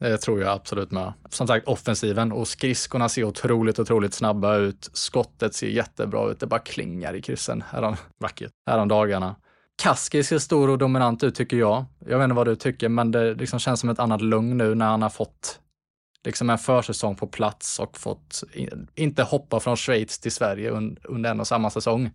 S1: Det tror jag absolut med. Som sagt, offensiven och skridskorna ser otroligt, otroligt snabba ut. Skottet ser jättebra ut. Det bara klingar i kryssen härom,
S2: Vackert.
S1: härom dagarna. Kaski ser stor och dominant ut tycker jag. Jag vet inte vad du tycker, men det liksom känns som ett annat lugn nu när han har fått liksom en försäsong på plats och fått inte hoppa från Schweiz till Sverige under en och samma säsong.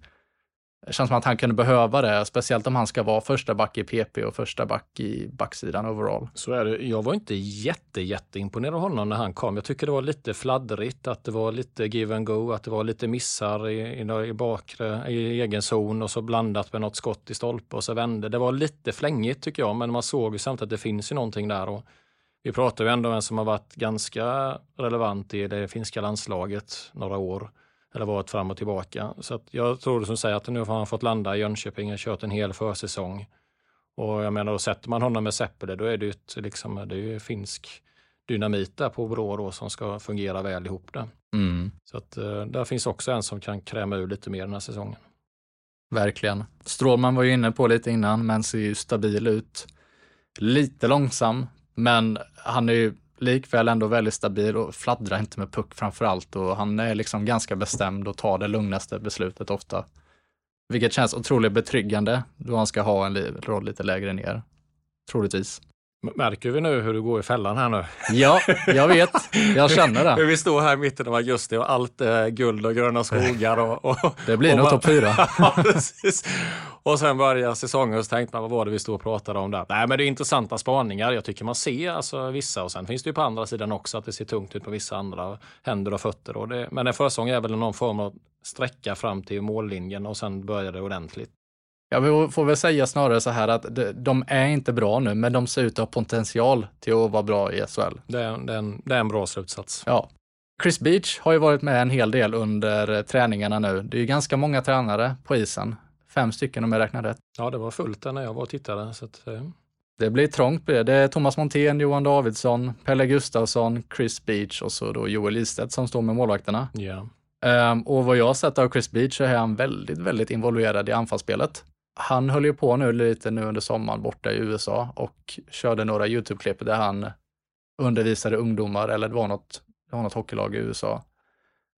S1: Det känns som att han kunde behöva det, speciellt om han ska vara första back i PP och första back i backsidan overall.
S2: Så är det. Jag var inte jätte, jätteimponerad av honom när han kom. Jag tycker det var lite fladdrigt, att det var lite give and go, att det var lite missar i, i, i bakre, i egen zon och så blandat med något skott i stolpe och så vände. Det var lite flängigt tycker jag, men man såg ju samtidigt att det finns ju någonting där. Och vi pratar ju ändå om en som har varit ganska relevant i det finska landslaget några år eller varit fram och tillbaka. Så att jag tror som säger att nu har han fått landa i Jönköping och kört en hel försäsong. Och jag menar, då sätter man honom med Seppele, då är det ju ett, liksom, det är finsk dynamit där på Brå då, som ska fungera väl ihop där.
S1: Mm.
S2: Så att uh, där finns också en som kan kräma ur lite mer den här säsongen.
S1: Verkligen. Strålman var ju inne på lite innan, men ser ju stabil ut. Lite långsam, men han är ju likväl ändå väldigt stabil och fladdrar inte med puck framför allt och han är liksom ganska bestämd och tar det lugnaste beslutet ofta. Vilket känns otroligt betryggande då han ska ha en roll lite lägre ner. Troligtvis.
S2: Märker vi nu hur du går i fällan här nu?
S1: Ja, jag vet. Jag känner det. (laughs)
S2: vi står här i mitten av augusti och allt är guld och gröna skogar. Och, och
S1: det blir nog topp fyra. (laughs)
S2: ja, och sen börjar säsongen och så tänkte man, vad var det vi stod och pratade om där? Nej, men det är intressanta spaningar. Jag tycker man ser alltså, vissa och sen finns det ju på andra sidan också att det ser tungt ut på vissa andra händer och fötter. Och det, men en försäsong är väl någon form av sträcka fram till mållinjen och sen börjar det ordentligt.
S1: Jag får väl säga snarare så här att de är inte bra nu, men de ser ut att ha potential till att vara bra i SHL.
S2: Det är, det är, en, det är en bra slutsats.
S1: Ja. Chris Beach har ju varit med en hel del under träningarna nu. Det är ju ganska många tränare på isen. Fem stycken om jag räknar rätt.
S2: Ja, det var fullt där när jag var och tittade. Så att, eh.
S1: Det blir trångt. Det är Thomas Montén, Johan Davidsson, Pelle Gustafsson, Chris Beach och så då Joel Istedt som står med målvakterna.
S2: Yeah.
S1: Um, och vad jag har sett av Chris Beach så är han väldigt, väldigt involverad i anfallsspelet han höll ju på nu lite nu under sommaren borta i USA och körde några YouTube-klipp där han undervisade ungdomar, eller det var något, det var något hockeylag i USA.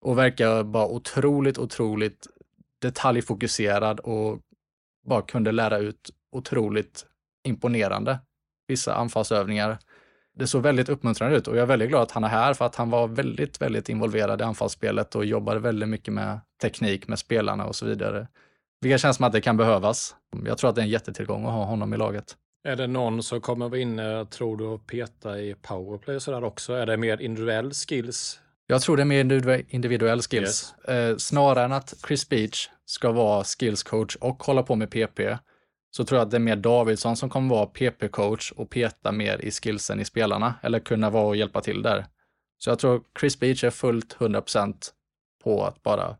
S1: Och verkar bara otroligt, otroligt detaljfokuserad och bara kunde lära ut otroligt imponerande vissa anfallsövningar. Det såg väldigt uppmuntrande ut och jag är väldigt glad att han är här för att han var väldigt, väldigt involverad i anfallsspelet och jobbade väldigt mycket med teknik med spelarna och så vidare. Vilket känns som att det kan behövas. Jag tror att det är en jättetillgång att ha honom i laget.
S2: Är det någon som kommer vara inne, tror du, och peta i powerplay och sådär också? Är det mer individuell skills?
S1: Jag tror det är mer individuell skills. Yes. Eh, snarare än att Chris Beach ska vara skills coach och hålla på med PP, så tror jag att det är mer Davidsson som kommer vara PP-coach och peta mer i skillsen i spelarna, eller kunna vara och hjälpa till där. Så jag tror Chris Beach är fullt 100% på att bara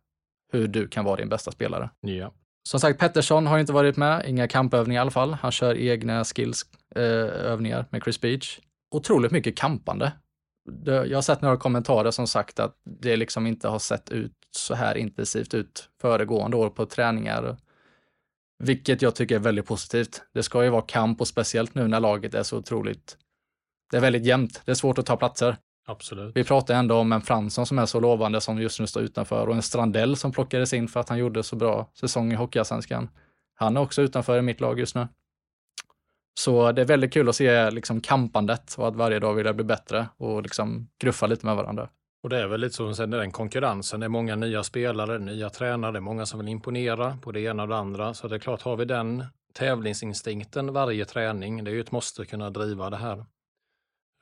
S1: hur du kan vara din bästa spelare.
S2: Ja.
S1: Som sagt, Pettersson har inte varit med, inga kampövningar i alla fall. Han kör egna skillsövningar eh, med Chris Beach. Otroligt mycket kampande. Jag har sett några kommentarer som sagt att det liksom inte har sett ut så här intensivt ut föregående år på träningar. Vilket jag tycker är väldigt positivt. Det ska ju vara kamp och speciellt nu när laget är så otroligt... Det är väldigt jämnt. Det är svårt att ta platser.
S2: Absolut.
S1: Vi pratar ändå om en Fransson som är så lovande som just nu står utanför och en Strandell som plockades in för att han gjorde så bra säsong i Hockeyallsvenskan. Han är också utanför i mitt lag just nu. Så det är väldigt kul att se liksom kampandet och att varje dag vill bli bättre och liksom gruffa lite med varandra.
S2: Och det är väl lite så, sen den konkurrensen, det är många nya spelare, nya tränare, det är många som vill imponera på det ena och det andra. Så det är klart, har vi den tävlingsinstinkten varje träning, det är ju ett måste kunna driva det här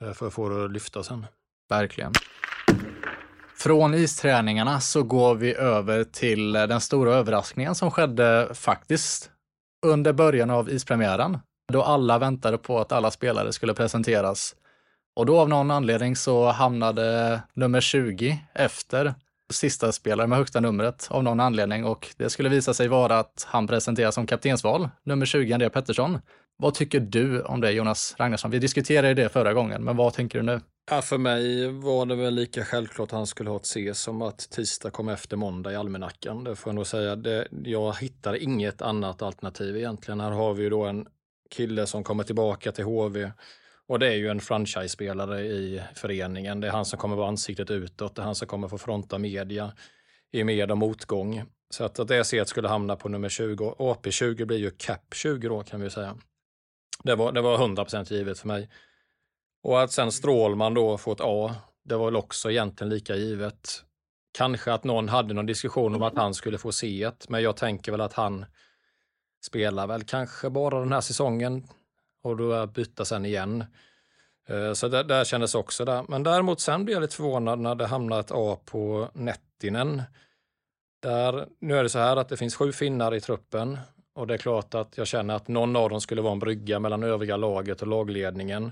S2: eh, för att få det att lyfta sen.
S1: Verkligen. Från isträningarna så går vi över till den stora överraskningen som skedde faktiskt under början av ispremiären. Då alla väntade på att alla spelare skulle presenteras. Och då av någon anledning så hamnade nummer 20 efter sista spelare med högsta numret av någon anledning och det skulle visa sig vara att han presenteras som kaptensval, nummer 20 André Pettersson. Vad tycker du om det Jonas Ragnarsson? Vi diskuterade det förra gången, men vad tänker du nu?
S2: Ja, för mig var det väl lika självklart att han skulle ha ett C som att tisdag kom efter måndag i almanackan. Det får jag nog säga. Det, jag hittar inget annat alternativ egentligen. Här har vi ju då en kille som kommer tillbaka till HV. Och det är ju en franchise-spelare i föreningen. Det är han som kommer vara ansiktet utåt. Det är han som kommer få fronta media i med och motgång. Så att, att det C skulle hamna på nummer 20. AP20 blir ju cap 20 då kan vi säga. Det var, det var 100% givet för mig. Och att sen Strålman då får ett A, det var väl också egentligen lika givet. Kanske att någon hade någon diskussion om att han skulle få C, men jag tänker väl att han spelar väl kanske bara den här säsongen och då byta sen igen. Eh, så det där kändes också där. Men däremot sen blev jag lite förvånad när det hamnade ett A på Nettinen. Där, nu är det så här att det finns sju finnar i truppen och det är klart att jag känner att någon av dem skulle vara en brygga mellan övriga laget och lagledningen.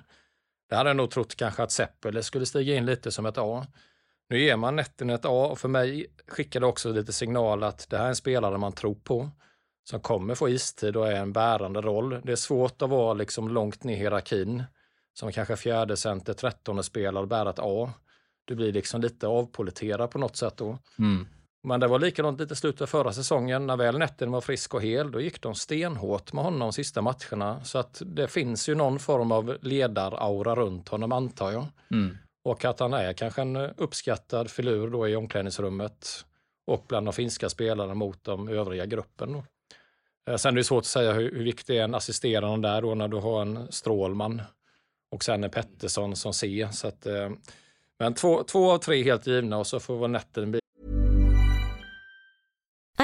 S2: Det hade jag nog trott kanske att Seppele skulle stiga in lite som ett A. Nu ger man Nettinen ett A och för mig skickar det också lite signal att det här är en spelare man tror på som kommer få istid och är en bärande roll. Det är svårt att vara liksom långt ner i hierarkin som kanske fjärde center, trettonde spelare och bära ett A. Du blir liksom lite avpoliterad på något sätt då. Mm. Men det var likadant lite slutet av förra säsongen. När väl Netten var frisk och hel, då gick de stenhårt med honom de sista matcherna. Så att det finns ju någon form av ledaraura runt honom antar jag. Mm. Och att han är kanske en uppskattad filur då i omklädningsrummet och bland de finska spelarna mot de övriga gruppen. Då. Eh, sen är det svårt att säga hur, hur viktig är en assisterande där då när du har en Strålman och sen en Pettersson som C. Så att, eh, men två, två av tre helt givna och så får vara netten bli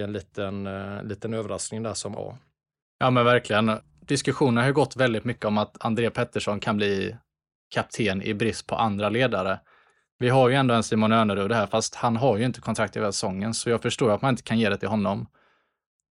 S2: En liten, uh, liten överraskning där som A.
S1: Ja, men verkligen. Diskussionen har ju gått väldigt mycket om att André Pettersson kan bli kapten i brist på andra ledare. Vi har ju ändå en Simon Önerud här, fast han har ju inte kontrakt i säsongen, så jag förstår att man inte kan ge det till honom.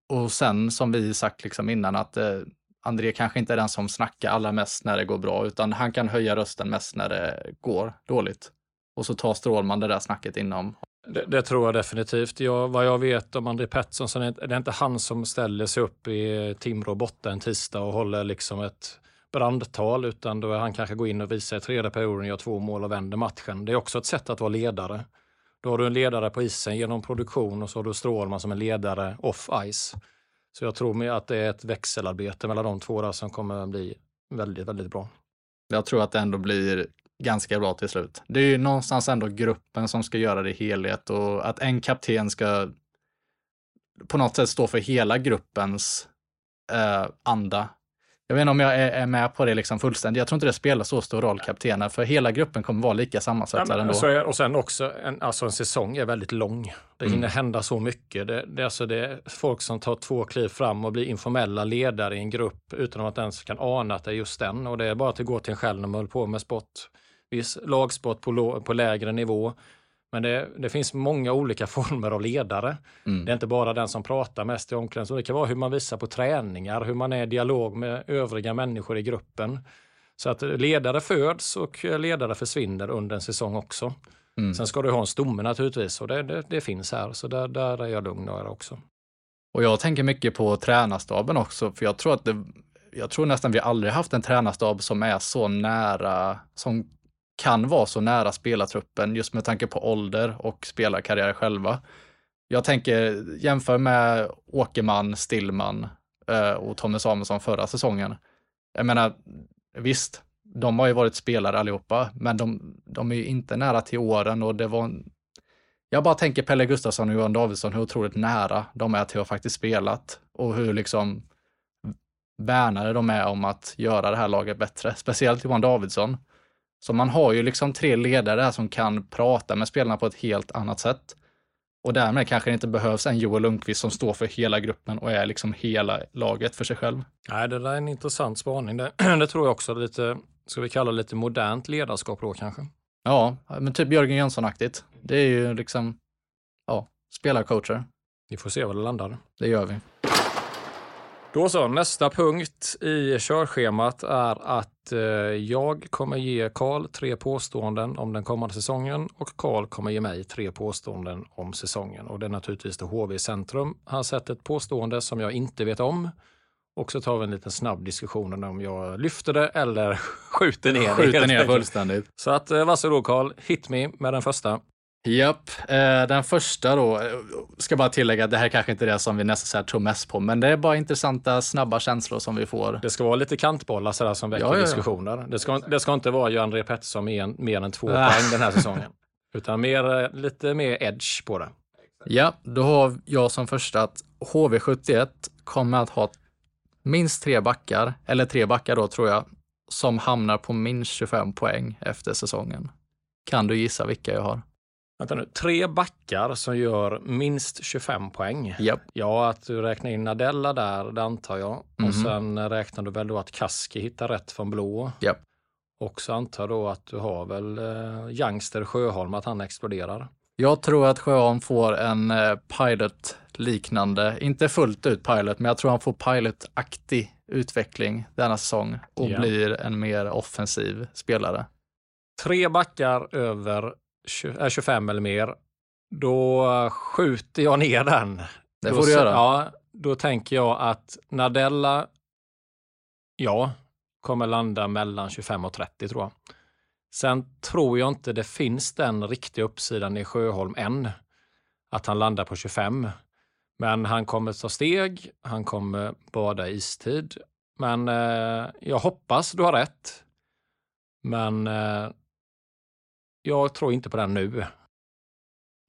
S1: Och sen som vi sagt liksom innan att eh, André kanske inte är den som snackar allra mest när det går bra, utan han kan höja rösten mest när det går dåligt. Och så tar Strålman det där snacket inom.
S2: Det, det tror jag definitivt. Jag, vad jag vet om André Pettersson så är det inte han som ställer sig upp i Timrå borta en tisdag och håller liksom ett brandtal utan då han kanske går in och visar i tredje perioden, gör två mål och vänder matchen. Det är också ett sätt att vara ledare. Då har du en ledare på isen genom produktion och så har du Strålman som en ledare off ice. Så jag tror att det är ett växelarbete mellan de två där som kommer bli väldigt, väldigt bra.
S1: Jag tror att det ändå blir ganska bra till slut. Det är ju någonstans ändå gruppen som ska göra det i helhet och att en kapten ska på något sätt stå för hela gruppens eh, anda jag vet inte om jag är, är med på det liksom fullständigt. Jag tror inte det spelar så stor roll, kaptenen, för hela gruppen kommer vara lika sammansatt ja, ändå.
S2: Så, och sen också, en, alltså en säsong är väldigt lång. Det mm. hinner hända så mycket. Det, det, alltså det är folk som tar två kliv fram och blir informella ledare i en grupp utan att ens kan ana att det är just den. Och det är bara att gå till en själv när man håller på med sport. Viss lagsport på, på lägre nivå. Men det, det, finns många olika (laughs) former av ledare. Mm. Det är inte bara den som pratar mest i omklädningsrummet. Det kan vara hur man visar på träningar, hur man är i dialog med övriga människor i gruppen. Så att ledare föds och ledare försvinner under en säsong också. Mm. Sen ska du ha en stomme naturligtvis och det, det, det finns här, så där, där är jag lugn och också.
S1: Och jag tänker mycket på tränarstaben också, för jag tror att det, jag tror nästan vi aldrig haft en tränarstab som är så nära, som kan vara så nära spelartruppen just med tanke på ålder och spelarkarriär själva. Jag tänker jämför med Åkerman, Stillman eh, och Tommy Samuelsson förra säsongen. Jag menar, visst, de har ju varit spelare allihopa, men de, de är ju inte nära till åren och det var en... Jag bara tänker Pelle Gustafsson och Johan Davidsson, hur otroligt nära de är till att faktiskt spelat och hur liksom värnare de är om att göra det här laget bättre. Speciellt Johan Davidsson. Så man har ju liksom tre ledare som kan prata med spelarna på ett helt annat sätt. Och därmed kanske det inte behövs en Joel Lundqvist som står för hela gruppen och är liksom hela laget för sig själv.
S2: Nej, det där är en intressant spaning. Det, (clears throat) det tror jag också är lite, ska vi kalla lite modernt ledarskap då kanske?
S1: Ja, men typ Jörgen Jönsson-aktigt. Det är ju liksom, ja, spelarcoacher.
S2: Vi får se var det landar.
S1: Det gör vi.
S2: Då så, nästa punkt i körschemat är att eh, jag kommer ge Karl tre påståenden om den kommande säsongen och Karl kommer ge mig tre påståenden om säsongen. Och det är naturligtvis då HV Centrum. Han sätter ett påstående som jag inte vet om och så tar vi en liten snabb diskussion om jag lyfter det eller (laughs) skjuter ner det.
S1: Skjuter ner fullständigt.
S2: Så att eh, varsågod Karl, hit me med den första.
S1: Japp, eh, den första då, eh, ska bara tillägga att det här kanske inte är det som vi nästan tror mest på, men det är bara intressanta, snabba känslor som vi får.
S2: Det ska vara lite kantbollar sådär som väcker
S1: Ja, ja, ja.
S2: diskussioner. Det ska, det ska inte vara Göran Pettersson med en, mer än två poäng den här säsongen. Utan mer, eh, lite mer edge på det.
S1: Ja, då har jag som första att HV71 kommer att ha minst tre backar, eller tre backar då tror jag, som hamnar på minst 25 poäng efter säsongen. Kan du gissa vilka jag har?
S2: Vänta nu, tre backar som gör minst 25 poäng.
S1: Japp.
S2: Ja, att du räknar in Nadella där, det antar jag.
S1: Mhm.
S2: Och sen räknar du väl då att Kaski hittar rätt från blå.
S1: Japp.
S2: Och så antar jag då att du har väl eh, Youngster Sjöholm, att han exploderar.
S1: Jag tror att Sjöholm får en eh, pilot-liknande, inte fullt ut pilot, men jag tror han får pilot-aktig utveckling denna säsong och
S2: Ja.
S1: blir en mer offensiv spelare.
S2: Tre backar över 20, äh, 25 eller mer. Då skjuter jag ner den.
S1: Det
S2: Då
S1: får du
S2: sä-
S1: göra.
S2: Ja, då tänker jag att Nadella, ja, kommer landa mellan 25 och 30 tror jag. Sen tror jag inte det finns den riktiga uppsidan i Sjöholm än, att han landar på 25. Men han kommer ta steg, han kommer bada istid. Men eh, jag hoppas du har rätt. Men eh, jag tror inte på den nu.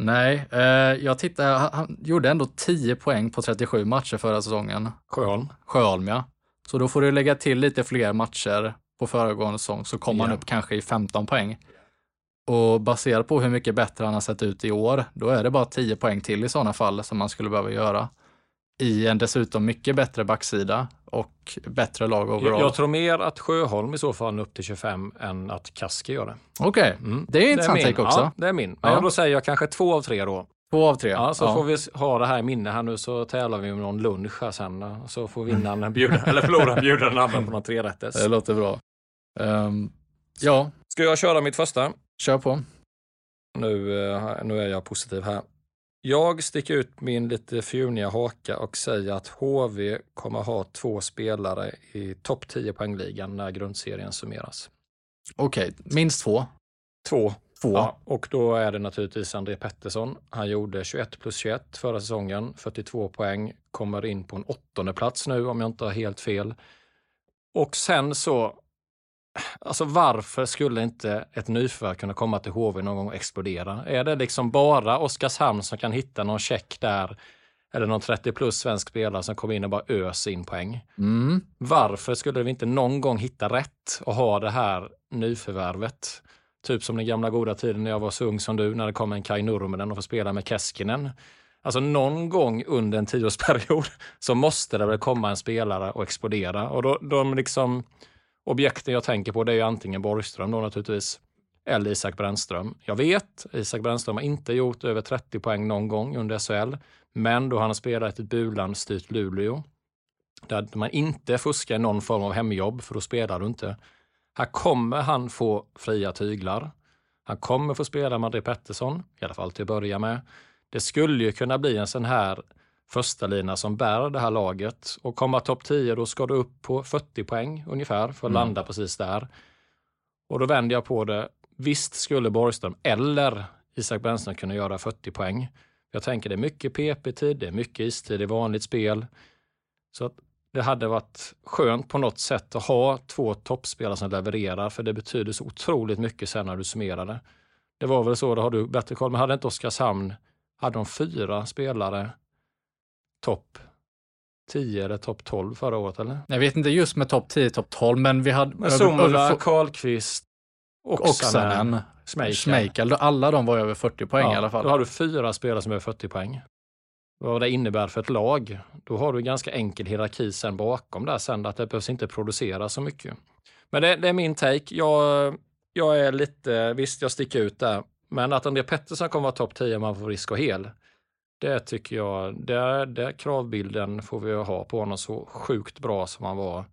S1: Nej, eh, jag tittar, han, han gjorde ändå 10 poäng på 37 matcher förra säsongen.
S2: Sjöholm.
S1: Sjöholm ja. Så då får du lägga till lite fler matcher på föregående säsong så kommer han
S2: Ja.
S1: upp kanske i 15 poäng. Och baserat på hur mycket bättre han har sett ut i år, då är det bara 10 poäng till i sådana fall som man skulle behöva göra. I en dessutom mycket bättre backsida och bättre lag overall.
S2: Jag, tror mer att Sjöholm i så fall upp till 25 än att Kaski gör det.
S1: Okej,
S2: Mm.
S1: det är intressant take också.
S2: Ja, det är min. Men
S1: Ja.
S2: då säger jag kanske två av tre då.
S1: Två av tre.
S2: Ja, så får vi ha det här i minne här nu så tävlar vi med någon lunch här sen. eh, Så får vinnaren (laughs) bjuda, eller förloraren bjuda den andra på någon trerätters.
S1: Det låter bra. Ehm, ja,
S2: Ska jag köra mitt första?
S1: kör på.
S2: Nu, eh, nu är jag positiv här. Jag sticker ut min lite fjuniga haka och säger att HV kommer ha två spelare i topp 10 poängligan när grundserien summeras.
S1: Okej, minst två.
S2: Två.
S1: Två.
S2: Ja, och då är det naturligtvis André Pettersson. Han gjorde 21 plus 21 förra säsongen, 42 poäng, kommer in på en åttonde plats nu om jag inte har helt fel. Och sen så, alltså varför skulle inte ett nyförvärv kunna komma till HV någon gång och explodera? Är det liksom bara Oskarshamn som kan hitta någon check där, eller någon 30 plus svensk spelare som kommer in och bara öser in poäng?
S1: Mm.
S2: Varför skulle vi inte någon gång hitta rätt och ha det här nyförvärvet? Typ som den gamla goda tiden när jag var så ung som du, när det kom en Kai Nurminen och får spela med Keskinen. Alltså någon gång under en tioårsperiod (laughs) så måste det väl komma en spelare och explodera. Och då, de liksom objekten jag tänker på det är ju antingen Borgström då naturligtvis, eller Isak Brännström. Jag vet, Isak Brännström har inte gjort över 30 poäng någon gång under SHL, men då han har spelat i ett bulanstyrt Luleå, där man inte fuskar i någon form av hemjobb, för då spelar du inte. Här kommer han få fria tyglar. Han kommer få spela med André Pettersson, i alla fall till att börja med. Det skulle ju kunna bli en sån här första lina som bär det här laget och komma topp 10, då ska du upp på 40 poäng ungefär för att landa precis där. Och då vänder jag på det. Visst skulle Borgström eller Isak Brännström kunna göra 40 poäng. Jag tänker det är mycket PP-tid, det är mycket istid i vanligt spel. Så att det hade varit skönt på något sätt att ha två toppspelare som levererar, för det betyder så otroligt mycket sen när du summerar det. Det var väl så, då har du bättre koll, men hade inte Oskarshamn, hade de fyra spelare topp 10 eller topp 12 förra året eller?
S1: Jag vet inte just med topp 10, topp 12, men vi hade...
S2: Men Sommerla, Karlqvist,
S1: Oksanen, Schmeichel. Alla de var över 40 poäng
S2: ja,
S1: i alla fall.
S2: Då har du fyra spelare som är över 40 poäng. Vad det innebär för ett lag. Då har du ganska enkel hierarki sen bakom där sen, att det behövs inte producera så mycket. Men det, det är min take. Jag, jag är lite, visst jag sticker ut där, men att André Pettersson kommer vara topp 10 om han får frisk och hel, det tycker jag, det kravbilden får vi ha på honom så sjukt bra som han var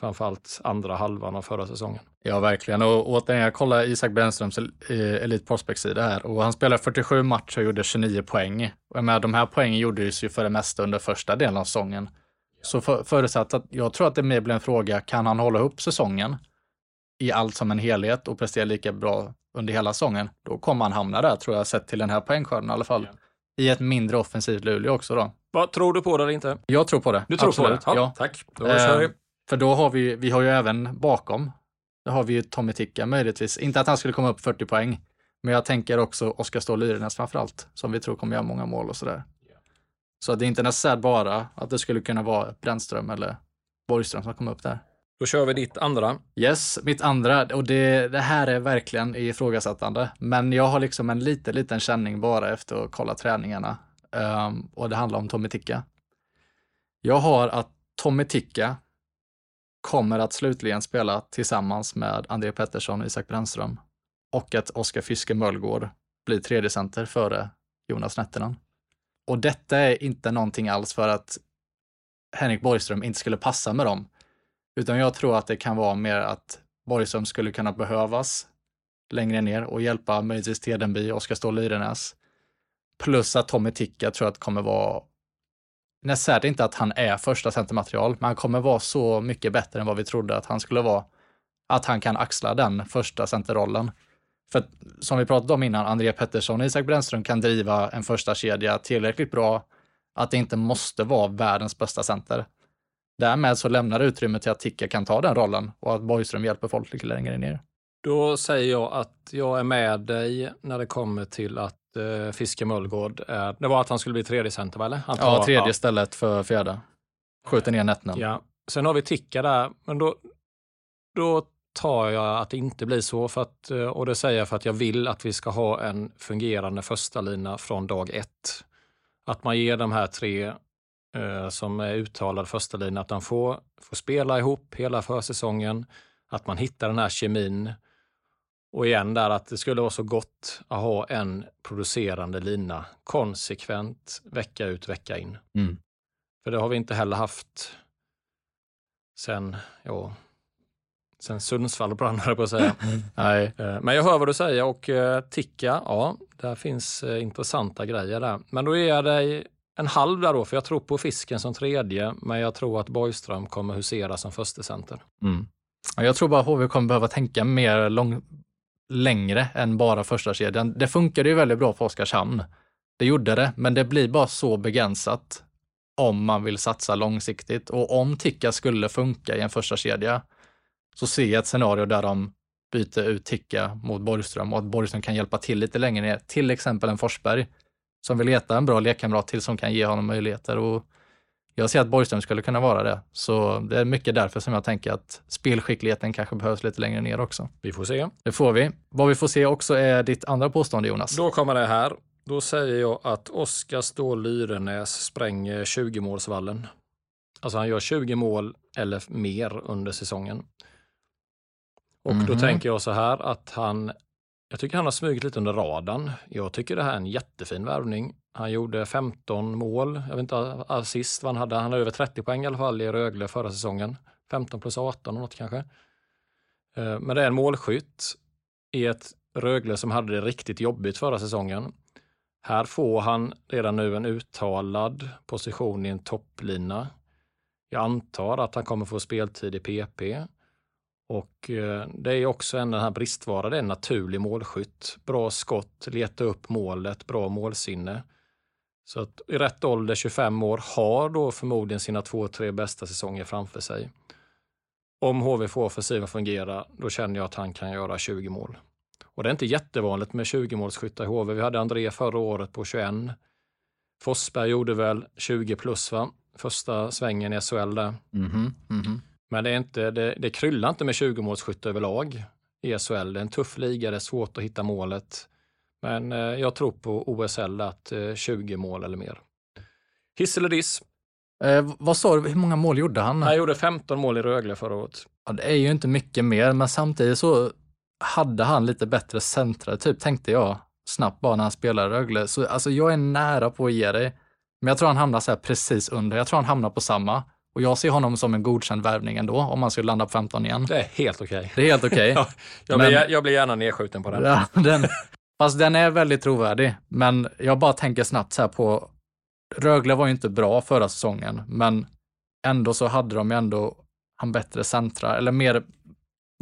S2: framförallt andra halvan av förra säsongen.
S1: Ja, verkligen. Och återigen, jag kollar Isak Brännströms eh, Elite Prospect-sida här och han spelade 47 matcher och gjorde 29 poäng. Och med de här poängen gjordes ju för det mesta under första delen av säsongen. Så för, förutsatt att jag tror att det mer blir en fråga, kan han hålla upp säsongen i allt som en helhet och prestera lika bra under hela säsongen, då kommer han hamna där tror jag, sett till den här poängskörden i alla fall. I ett mindre offensivt Luleå också då.
S2: Vad Tror du på det eller inte?
S1: Jag tror på det.
S2: Du tror
S1: Absolut.
S2: på det?
S1: Ja, ja.
S2: Tack. Då kör vi.
S1: Eh, för då har vi, vi har ju även bakom, då har vi ju Tommy Ticka möjligtvis. Inte att han skulle komma upp 40 poäng, men jag tänker också Oskar Ståhl Lyrenäs framförallt, som vi tror kommer göra många mål och sådär. Så det är inte necessärt bara att det skulle kunna vara Brännström eller Borgström som kommer upp där.
S2: Då kör vi ditt andra.
S1: Yes, mitt andra, och det, det här är verkligen ifrågasättande, men jag har liksom en liten, liten känning bara efter att kolla träningarna. Um, och det handlar om Tommy Ticka. Jag har att Tommy Ticka kommer att slutligen spela tillsammans med André Pettersson och Isak Brännström och att Oskar Fiske Möllgård blir tredje center före Jonas Nettinen. Och detta är inte någonting alls för att Henrik Borgström inte skulle passa med dem, utan jag tror att det kan vara mer att Borgström skulle kunna behövas längre ner och hjälpa möjligtvis Tedenby Oskar Ståhl Lyrenäs. Plus att Tommy Ticka tror jag att kommer vara Nässärt inte att han är första centermaterial, men han kommer vara så mycket bättre än vad vi trodde att han skulle vara. Att han kan axla den första centerrollen. För som vi pratade om innan, André Pettersson och Isak Brännström kan driva en första kedja tillräckligt bra att det inte måste vara världens bästa center. Därmed så lämnar det utrymme till att Ticka kan ta den rollen och att Borgström hjälper folk lite längre ner.
S2: Då säger jag att jag är med dig när det kommer till att uh, Fiske Möllgård är... Det var att han skulle bli tredje center, va? eller? Han tar,
S1: ja, tredje
S2: ja.
S1: stället för fjärde. Skjuter ner Nettnen.
S2: Ja. Sen har vi Ticka där, men då, då tar jag att det inte blir så. För att, eh, och det säger jag för att jag vill att vi ska ha en fungerande första lina från dag ett. Att man ger de här tre eh, som är uttalade första lina, att de får, får spela ihop hela försäsongen. Att man hittar den här kemin. Och igen där att det skulle vara så gott att ha en producerande lina konsekvent vecka ut, vecka in.
S1: Mm.
S2: För det har vi inte heller haft sen, ja, sen Sundsvall brann, på att säga. (laughs)
S1: Nej.
S2: Eh, Men jag hör vad du säger och eh, Ticka, ja, där finns eh, intressanta grejer där. Men då ger jag dig en halv där då, för jag tror på fisken som tredje, men jag tror att Borgström kommer husera som första center.
S1: Mm. Jag tror bara HV kommer behöva tänka mer lång, längre än bara första kedjan. Det funkade ju väldigt bra på Oskarshamn. Det gjorde det, men det blir bara så begränsat om man vill satsa långsiktigt. Och om Ticka skulle funka i en första kedja så ser jag ett scenario där de byter ut Ticka mot Borgström och att Borgström kan hjälpa till lite längre ner. Till exempel en Forsberg som vill leta en bra lekkamrat till som kan ge honom möjligheter. Och jag ser att Borgström skulle kunna vara det. Så det är mycket därför som jag tänker att spelskickligheten kanske behövs lite längre ner också.
S2: Vi får se.
S1: Det får vi. Vad vi får se också är ditt andra påstående Jonas.
S2: Då kommer det här. Då säger jag att Oskar Ståhl Lyrenäs spränger 20-målsvallen. Alltså han gör 20 mål eller mer under säsongen. Och då
S1: Mhm.
S2: tänker jag så här att han, jag tycker han har smugit lite under radarn. Jag tycker det här är en jättefin värvning. Han gjorde 15 mål, jag vet inte assist vad han hade. Han har över 30 poäng i alla fall i Rögle förra säsongen. 15 plus 18 och något kanske. Eh, men det är en målskytt i ett Rögle som hade det riktigt jobbigt förra säsongen. Här får han redan nu en uttalad position i en topplina. Jag antar att han kommer få speltid i PP. Och eh, det är också en den här bristvara, det är en naturlig målskytt. Bra skott, leta upp målet, bra målsinne. Så att i rätt ålder, 25 år, har då förmodligen sina två, tre bästa säsonger framför sig. Om HV får offensiven fungera, då känner jag att han kan göra 20 mål. Och det är inte jättevanligt med 20-målsskyttar i HV. Vi hade André förra året på 21. Forsberg gjorde väl 20 plus va? första svängen i SHL där.
S1: Mhm, mhm.
S2: Men det, är inte, det, det kryllar inte med 20-målsskytte överlag i SHL. Det är en tuff liga, det är svårt att hitta målet. Men eh, jag tror på OSL att eh, 20 mål eller mer. Hiss eller diss?
S1: Eh, vad sa du, hur många mål gjorde han?
S2: Han gjorde 15 mål i Rögle förra året.
S1: Ja, det är ju inte mycket mer, men samtidigt så hade han lite bättre centra, typ tänkte jag snabbt bara när han spelade i Rögle. Så alltså jag är nära på att ge dig, men jag tror han hamnar så här precis under. Jag tror han hamnar på samma. Och jag ser honom som en godkänd värvning ändå, om man skulle landa på 15 igen.
S2: Det är helt okej.
S1: Det är helt okej. (laughs)
S2: Ja, jag,
S1: Men-
S2: blir, jag blir gärna nedskjuten på den.
S1: Ja, den, fast den är väldigt trovärdig. Men jag bara tänker snabbt så här på, Rögle var ju inte bra förra säsongen, men ändå så hade de ju ändå han bättre centrar, eller mer,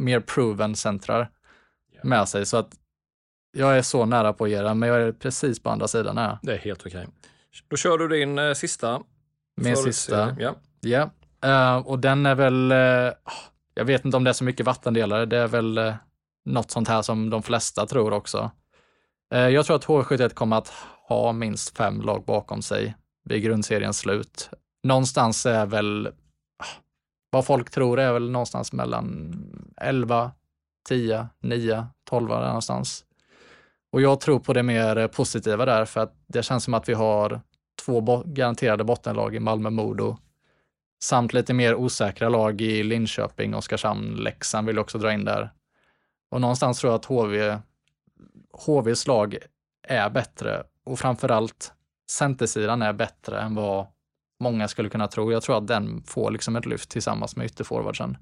S1: mer proven centrar med sig. Så att jag är så nära på att ge den, men jag är precis på andra sidan här.
S2: Det är helt okej. Då kör du din eh, sista.
S1: Min sista.
S2: Ja.
S1: Ja, Eh, och den är väl, uh, jag vet inte om det är så mycket vattendelare, det är väl uh, något sånt här som de flesta tror också. Uh, jag tror att H71 kommer att ha minst fem lag bakom sig vid grundseriens slut. Någonstans är väl, ah, vad folk tror är väl någonstans mellan 11, 10, 9, 12 där någonstans. Och jag tror på det mer positiva där, för att det känns som att vi har två bo- garanterade bottenlag i Malmö, Modo, samt lite mer osäkra lag i Linköping, Oskarshamn, Leksand vill jag också dra in där. Och någonstans tror jag att HV, HVs lag är bättre och framförallt centersidan är bättre än vad många skulle kunna tro. Jag tror att den får liksom ett lyft tillsammans med ytterforwardsen.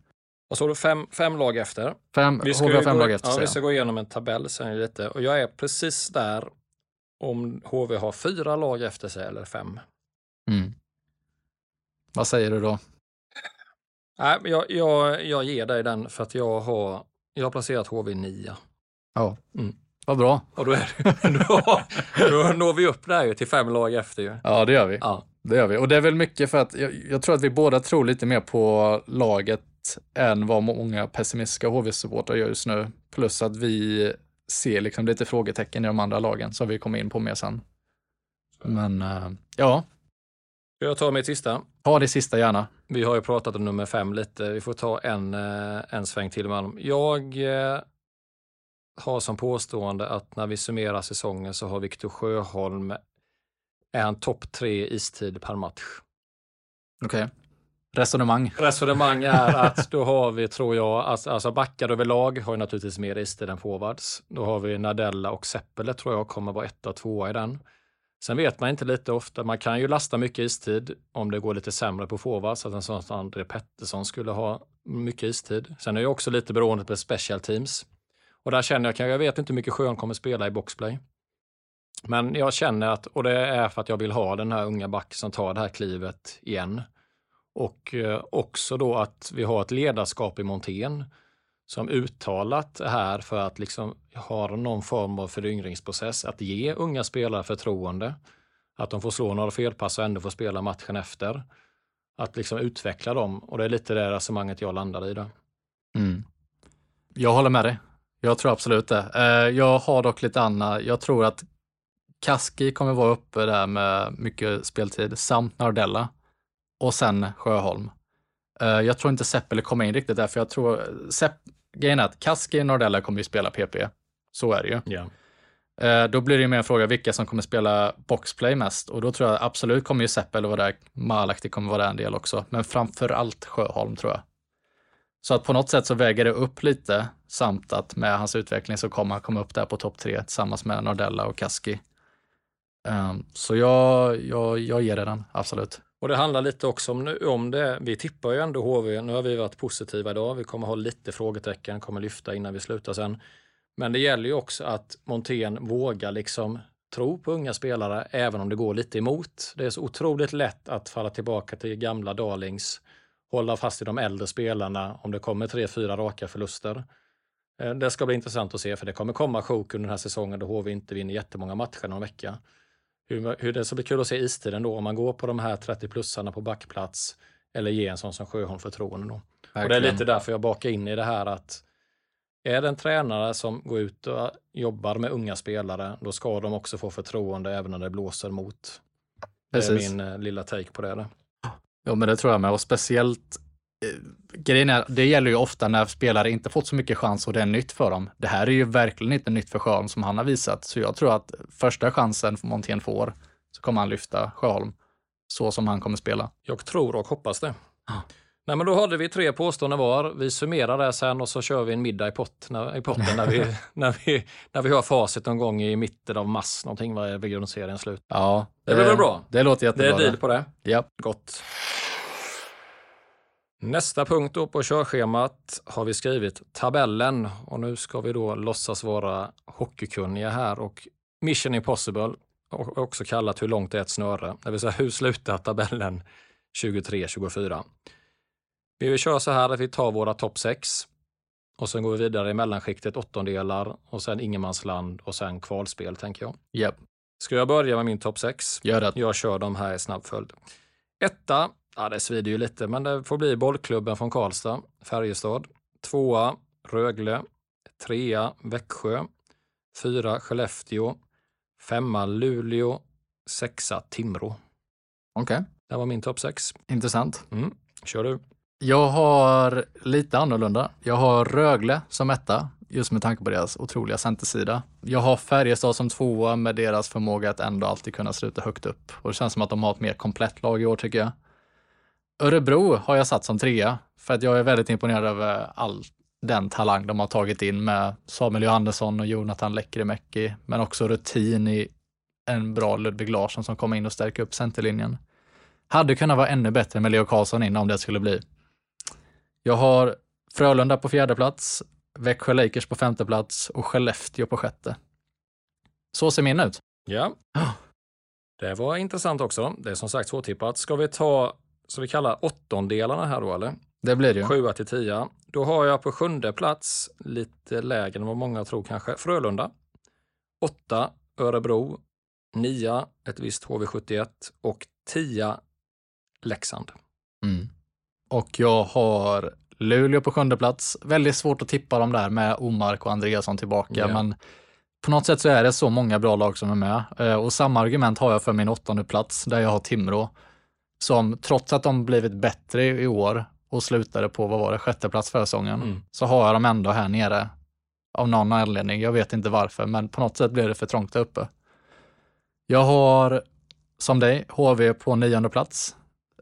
S2: Och så har du fem, fem lag efter.
S1: Fem,
S2: Vi ska,
S1: HV fem
S2: gå,
S1: lag efter
S2: ja, vi ska gå igenom en tabell sen lite. Och jag är precis där om HV har fyra lag efter sig eller fem.
S1: Mm. Vad säger du då?
S2: Nej, jag, jag, jag ger dig den för att jag har, jag har placerat HV 9.
S1: Ja,
S2: Mm.
S1: vad bra.
S2: Och då, är det, (laughs) då, då når vi upp där ju till fem lag efter ju.
S1: Ja, det gör vi.
S2: Ja.
S1: Det gör vi. Och det är väl mycket för att jag, jag tror att vi båda tror lite mer på laget än vad många pessimistiska HV-supportrar gör just nu. Plus att vi ser liksom lite frågetecken i de andra lagen som vi kommer in på mer sen. Men eh, ja,
S2: jag ta mitt sista?
S1: ta det sista gärna.
S2: Vi har ju pratat om nummer fem lite. Vi får ta en, eh, en sväng till honom. Jag eh, har som påstående att när vi summerar säsongen så har Viktor Sjöholm är han topp tre istid per match.
S1: Okej. Resonemang.
S2: Resonemang är (laughs) att då har vi, tror jag, alltså, alltså backar överlag har ju naturligtvis mer istid än forwards. Då har vi Nadella och Seppele tror jag kommer vara etta och tvåa i den. Sen vet man inte lite ofta, man kan ju lasta mycket istid om det går lite sämre på forwards, att en sån som André Pettersson skulle ha mycket istid. Sen är det också lite beroende på special teams. Och där känner jag, jag vet inte hur mycket Sjön kommer spela i boxplay. Men jag känner att, och det är för att jag vill ha den här unga backen som tar det här klivet igen. Och eh, också då att vi har ett ledarskap i Montén som uttalat är här för att liksom ha någon form av föryngringsprocess, att ge unga spelare förtroende. Att de får slå några felpass och ändå får spela matchen efter. Att liksom utveckla dem och det är lite det resonemanget jag landar i. där.
S1: Mm. Jag håller med dig. Jag tror absolut det. Eh, jag har dock lite annat. Jag tror att Kaski kommer vara uppe där med mycket speltid samt Nardella och sen Sjöholm. Eh, jag tror inte Seppele kommer in riktigt där, för jag tror Sepp, grejen är att Kaski och Nardella kommer ju spela PP. Så är det ju. Eh, Då blir det ju mer en fråga vilka som kommer spela boxplay mest och då tror jag absolut kommer ju Seppele vara där, Malakti kommer vara där en del också, men framför allt Sjöholm tror jag. Så att på något sätt så väger det upp lite samt att med hans utveckling så kommer han komma upp där på topp tre tillsammans med Nordella och Kaski. Um, så jag, jag, jag ger det den, absolut.
S2: Och det handlar lite också om, om det. Vi tippar ju ändå HV. Nu har vi varit positiva idag. Vi kommer ha lite frågetecken, kommer lyfta innan vi slutar sen. Men det gäller ju också att Montén vågar liksom tro på unga spelare, även om det går lite emot. Det är så otroligt lätt att falla tillbaka till gamla darlings, hålla fast i de äldre spelarna om det kommer tre, fyra raka förluster. Eh, det ska bli intressant att se, för det kommer komma sjok under den här säsongen då HV inte vinner jättemånga matcher någon vecka hur, hur det ska bli kul att se istiden då, om man går på de här 30-plussarna på backplats eller ge en sån som Sjöholm förtroende då. Och det är lite därför jag bakar in i det här att är det en tränare som går ut och jobbar med unga spelare, då ska de också få förtroende även när det blåser mot. Det är
S1: Precis.
S2: min eh, lilla take på det. Där.
S1: Ja, men det tror jag med. Och speciellt grejen är, det gäller ju ofta när spelare inte fått så mycket chans och det är nytt för dem. Det här är ju verkligen inte nytt för Sjöholm som han har visat. Så jag tror att första chansen Montén får så kommer han lyfta Sjöholm så som han kommer spela.
S2: Jag tror och hoppas det. Nej, men då hade vi tre påståenden var. Vi summerar det sen och så kör vi en middag i, pott, när, i potten när vi, (laughs) när, vi, när vi har facit någon gång i mitten av mars någonting vad är grundserien slut.
S1: Ja,
S2: Det blir väl bra?
S1: Det låter
S2: Det
S1: jättebra.
S2: är deal på det.
S1: Ja.
S2: Gott. Nästa punkt då på körschemat har vi skrivit tabellen och nu ska vi då låtsas vara hockeykunniga här och Mission Impossible, och också kallat hur långt är ett snöre, det vill säga hur slutar tabellen 23-24. Vi vill köra så här att vi tar våra topp 6 och sen går vi vidare i mellanskiktet åttondelar och sen ingenmansland och sen kvalspel tänker jag.
S1: Ja,
S2: Ska jag börja med min topp 6?
S1: gör det.
S2: Jag kör de här i snabb följd. Etta, ja det svider ju lite, men det får bli bollklubben från Karlstad, Färjestad. Tvåa, Rögle. Trea, Växjö. Fyra, Skellefteå. Femma, Luleå. Sexa, Timrå.
S1: Okej,
S2: Det var min topp sex.
S1: intressant.
S2: Mm. Kör du.
S1: Jag har lite annorlunda. Jag har Rögle som etta, just med tanke på deras otroliga centersida. Jag har Färjestad som tvåa med deras förmåga att ändå alltid kunna sluta högt upp. Och det känns som att de har ett mer komplett lag i år tycker jag. Örebro har jag satt som trea, för att jag är väldigt imponerad över all den talang de har tagit in med Samuel Johannesson och Jonathan Lekkerimäki, men också rutin i en bra Ludvig Larsson som kommer in och stärker upp centerlinjen. Hade kunnat vara ännu bättre med Leo Karlsson in om det skulle bli. Jag har Frölunda på fjärde plats, Växjö Lakers på femte plats och Skellefteå på sjätte. Så ser min ut.
S2: Ja. Det var intressant också. Det är som sagt svårtippat. Ska vi ta, så vi kallar åttondelarna här då eller?
S1: Det blir det ju.
S2: Sjua till tia. Då har jag på sjunde plats, lite lägre än vad många tror kanske, Frölunda. Åtta, Örebro. Nia, ett visst HV71 och tia, Leksand.
S1: Mm. Och jag har Luleå på sjunde plats. Väldigt svårt att tippa dem där med Omark och Andreasson tillbaka,
S2: Ja.
S1: men på något sätt så är det så många bra lag som är med. Eh, Och samma argument har jag för min åttonde plats där jag har Timrå. Som trots att de blivit bättre i år och slutade på, vad var det, sjätte plats förra säsongen,
S2: Mm.
S1: så har jag dem ändå här nere. Av någon anledning, jag vet inte varför, men på något sätt blir det för trångt där uppe. Jag har, som dig, HV på nionde plats.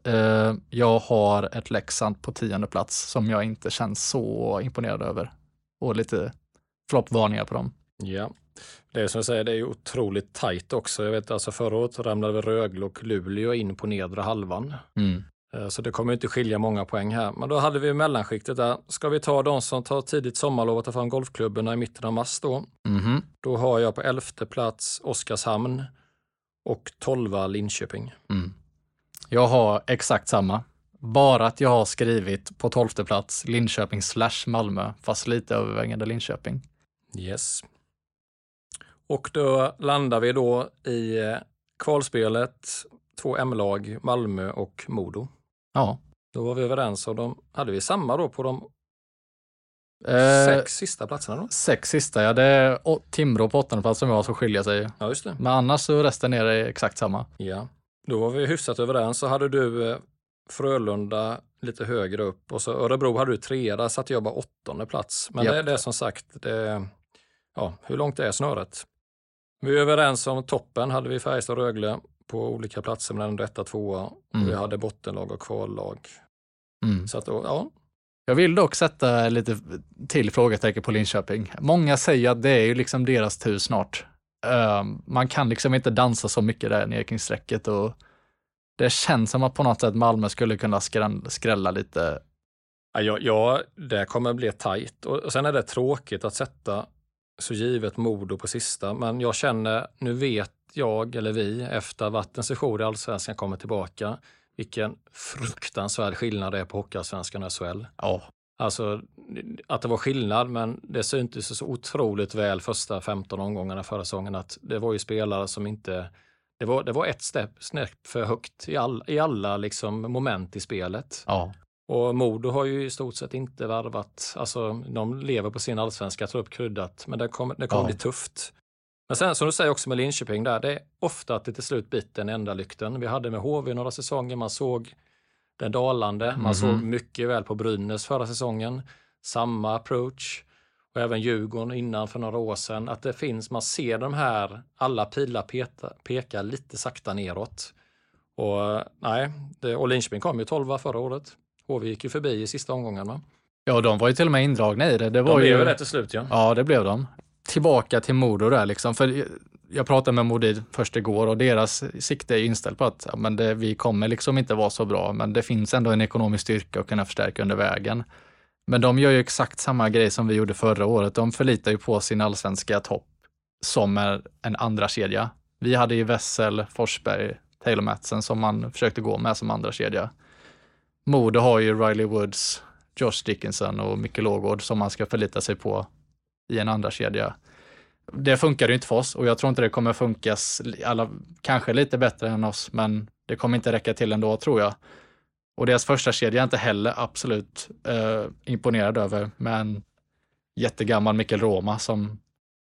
S1: Eh, Jag har ett Leksand på tionde plats som jag inte känns så imponerad över. Och lite floppvarningar på dem.
S2: Ja, det är som jag säger, det är otroligt tajt också. Jag vet alltså förra året ramlade väl Rögle och Luleå in på nedre halvan.
S1: Mm.
S2: Eh, Så det kommer inte skilja många poäng här. Men då hade vi mellanskiktet där. Ska vi ta de som tar tidigt sommarlov och tar fram golfklubborna i mitten av mars då?
S1: Mhm.
S2: Då har jag på elfte plats Oskarshamn och tolva Linköping.
S1: Mm. Jag har exakt samma. Bara att jag har skrivit på tolfte plats Linköping slash Malmö, fast lite övervägande Linköping.
S2: Yes. Och då landar vi då i eh, kvalspelet, två M-lag, Malmö och Modo.
S1: Ja.
S2: Då var vi överens och de hade vi samma då på de
S1: Eh,
S2: sex sista platserna då?
S1: sex sista, ja. Det är Timrå på åttonde plats som jag som skiljer sig.
S2: Ja, just det.
S1: Men annars så resten är det exakt samma.
S2: Ja, då var vi hyfsat överens. Så hade du eh, Frölunda lite högre upp och så Örebro hade du trea, där satte jag bara åttonde plats. Men
S1: Japp.
S2: det är det som sagt, det, ja, hur långt är snöret? Vi är överens om toppen, hade vi Färjestad och Rögle på olika platser, ändå etta, tvåa. Och
S1: Mm.
S2: vi hade bottenlag och kvallag.
S1: Mm.
S2: Så att, ja,
S1: Jag vill dock sätta lite till frågetecken på Linköping. Många säger att det är ju liksom deras tur snart. Ehm, man kan liksom inte dansa så mycket där nere kring strecket och det känns som att på något sätt Malmö skulle kunna skrälla, lite.
S2: Ja, ja, det kommer bli tajt. Och sen är det tråkigt att sätta så givet Modo på sista. Men jag känner, nu vet jag, eller vi, efter att en session i Allsvenskan kommer tillbaka, vilken fruktansvärd skillnad det är på Hockeyallsvenskan och SHL.
S1: Ja,
S2: Alltså att det var skillnad, men det syntes så otroligt väl första 15 omgångarna förra säsongen att det var ju spelare som inte det var, det var ett snäpp för högt i, all, i alla liksom moment i spelet.
S1: ja,
S2: Och Modo har ju i stort sett inte värvat, alltså de lever på sin allsvenska, tar upp kryddat, men det kommer, det kommer
S1: Ja.
S2: bli tufft. Men sen som du säger också med Linköping där, det är ofta att det till slut biter den enda lykten. Vi hade med HV några säsonger, man såg den dalande. Man mm -hmm. såg mycket väl på Brynäs förra säsongen. Samma approach. Och även Djurgården innan för några år sedan. Att det finns, man ser de här, alla pilar peta, pekar lite sakta neråt. Och nej, det, och Linköping kom ju 12 förra året. HV gick ju förbi i sista omgångarna.
S1: Ja, de var ju till och med indragna i det. det var
S2: de blev
S1: ju
S2: det till slut ja.
S1: Ja, det blev de. Tillbaka till Modo där liksom. För jag pratade med Modid först igår och deras sikte är inställt på att ja, men det, vi kommer liksom inte vara så bra, men det finns ändå en ekonomisk styrka att kunna förstärka under vägen. Men de gör ju exakt samma grej som vi gjorde förra året. De förlitar ju på sin allsvenska topp som är en andra kedja. Vi hade ju Wessel, Forsberg, Taylor Matsen som man försökte gå med som andra kedja. Modo har ju Riley Woods, Josh Dickinson och Micke Lågård som man ska förlita sig på i en andra kedja. Det funkar ju inte för oss och jag tror inte det kommer funkas, alla, kanske lite bättre än oss, men det kommer inte räcka till ändå tror jag. Och deras första kedja är inte heller absolut eh, imponerad över, men jättegammal Mikael Roma som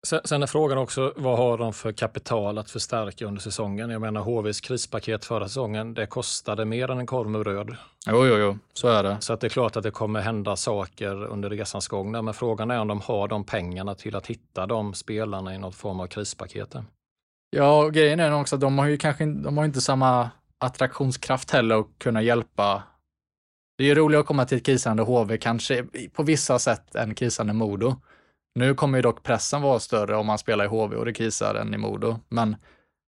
S2: Sen, är frågan också, vad har de för kapital att förstärka under säsongen? Jag menar HVs krispaket förra säsongen, det kostade mer än en korv med bröd.
S1: Jo, jo, jo, så är det.
S2: Så att det är klart att det kommer hända saker under resans gång. Där, men frågan är om de har de pengarna till att hitta de spelarna i något form av krispaket.
S1: Ja, grejen är också att de har ju kanske de har inte samma attraktionskraft heller att kunna hjälpa. Det är ju roligare att komma till ett krisande HV kanske på vissa sätt än krisande Modo. Nu kommer ju dock pressen vara större om man spelar i HV och det krisar än i Modo. Men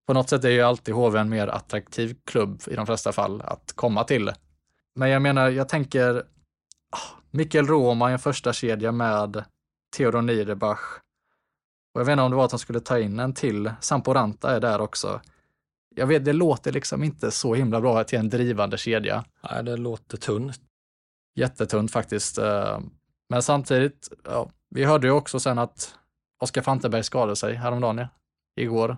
S1: på något sätt är ju alltid HV en mer attraktiv klubb i de flesta fall att komma till. Men jag menar, jag tänker ah, Mikael Roma i en första kedja med Theodor Niederbach. Och jag vet inte om det var att de skulle ta in en till. Sampo Ranta är där också. Jag vet, det låter liksom inte så himla bra till en drivande kedja.
S2: Nej, det låter tunt.
S1: Jättetunt faktiskt. Eh, men samtidigt, ja, vi hörde ju också sen att Oskar Fantenberg skadade sig häromdagen, ja. igår.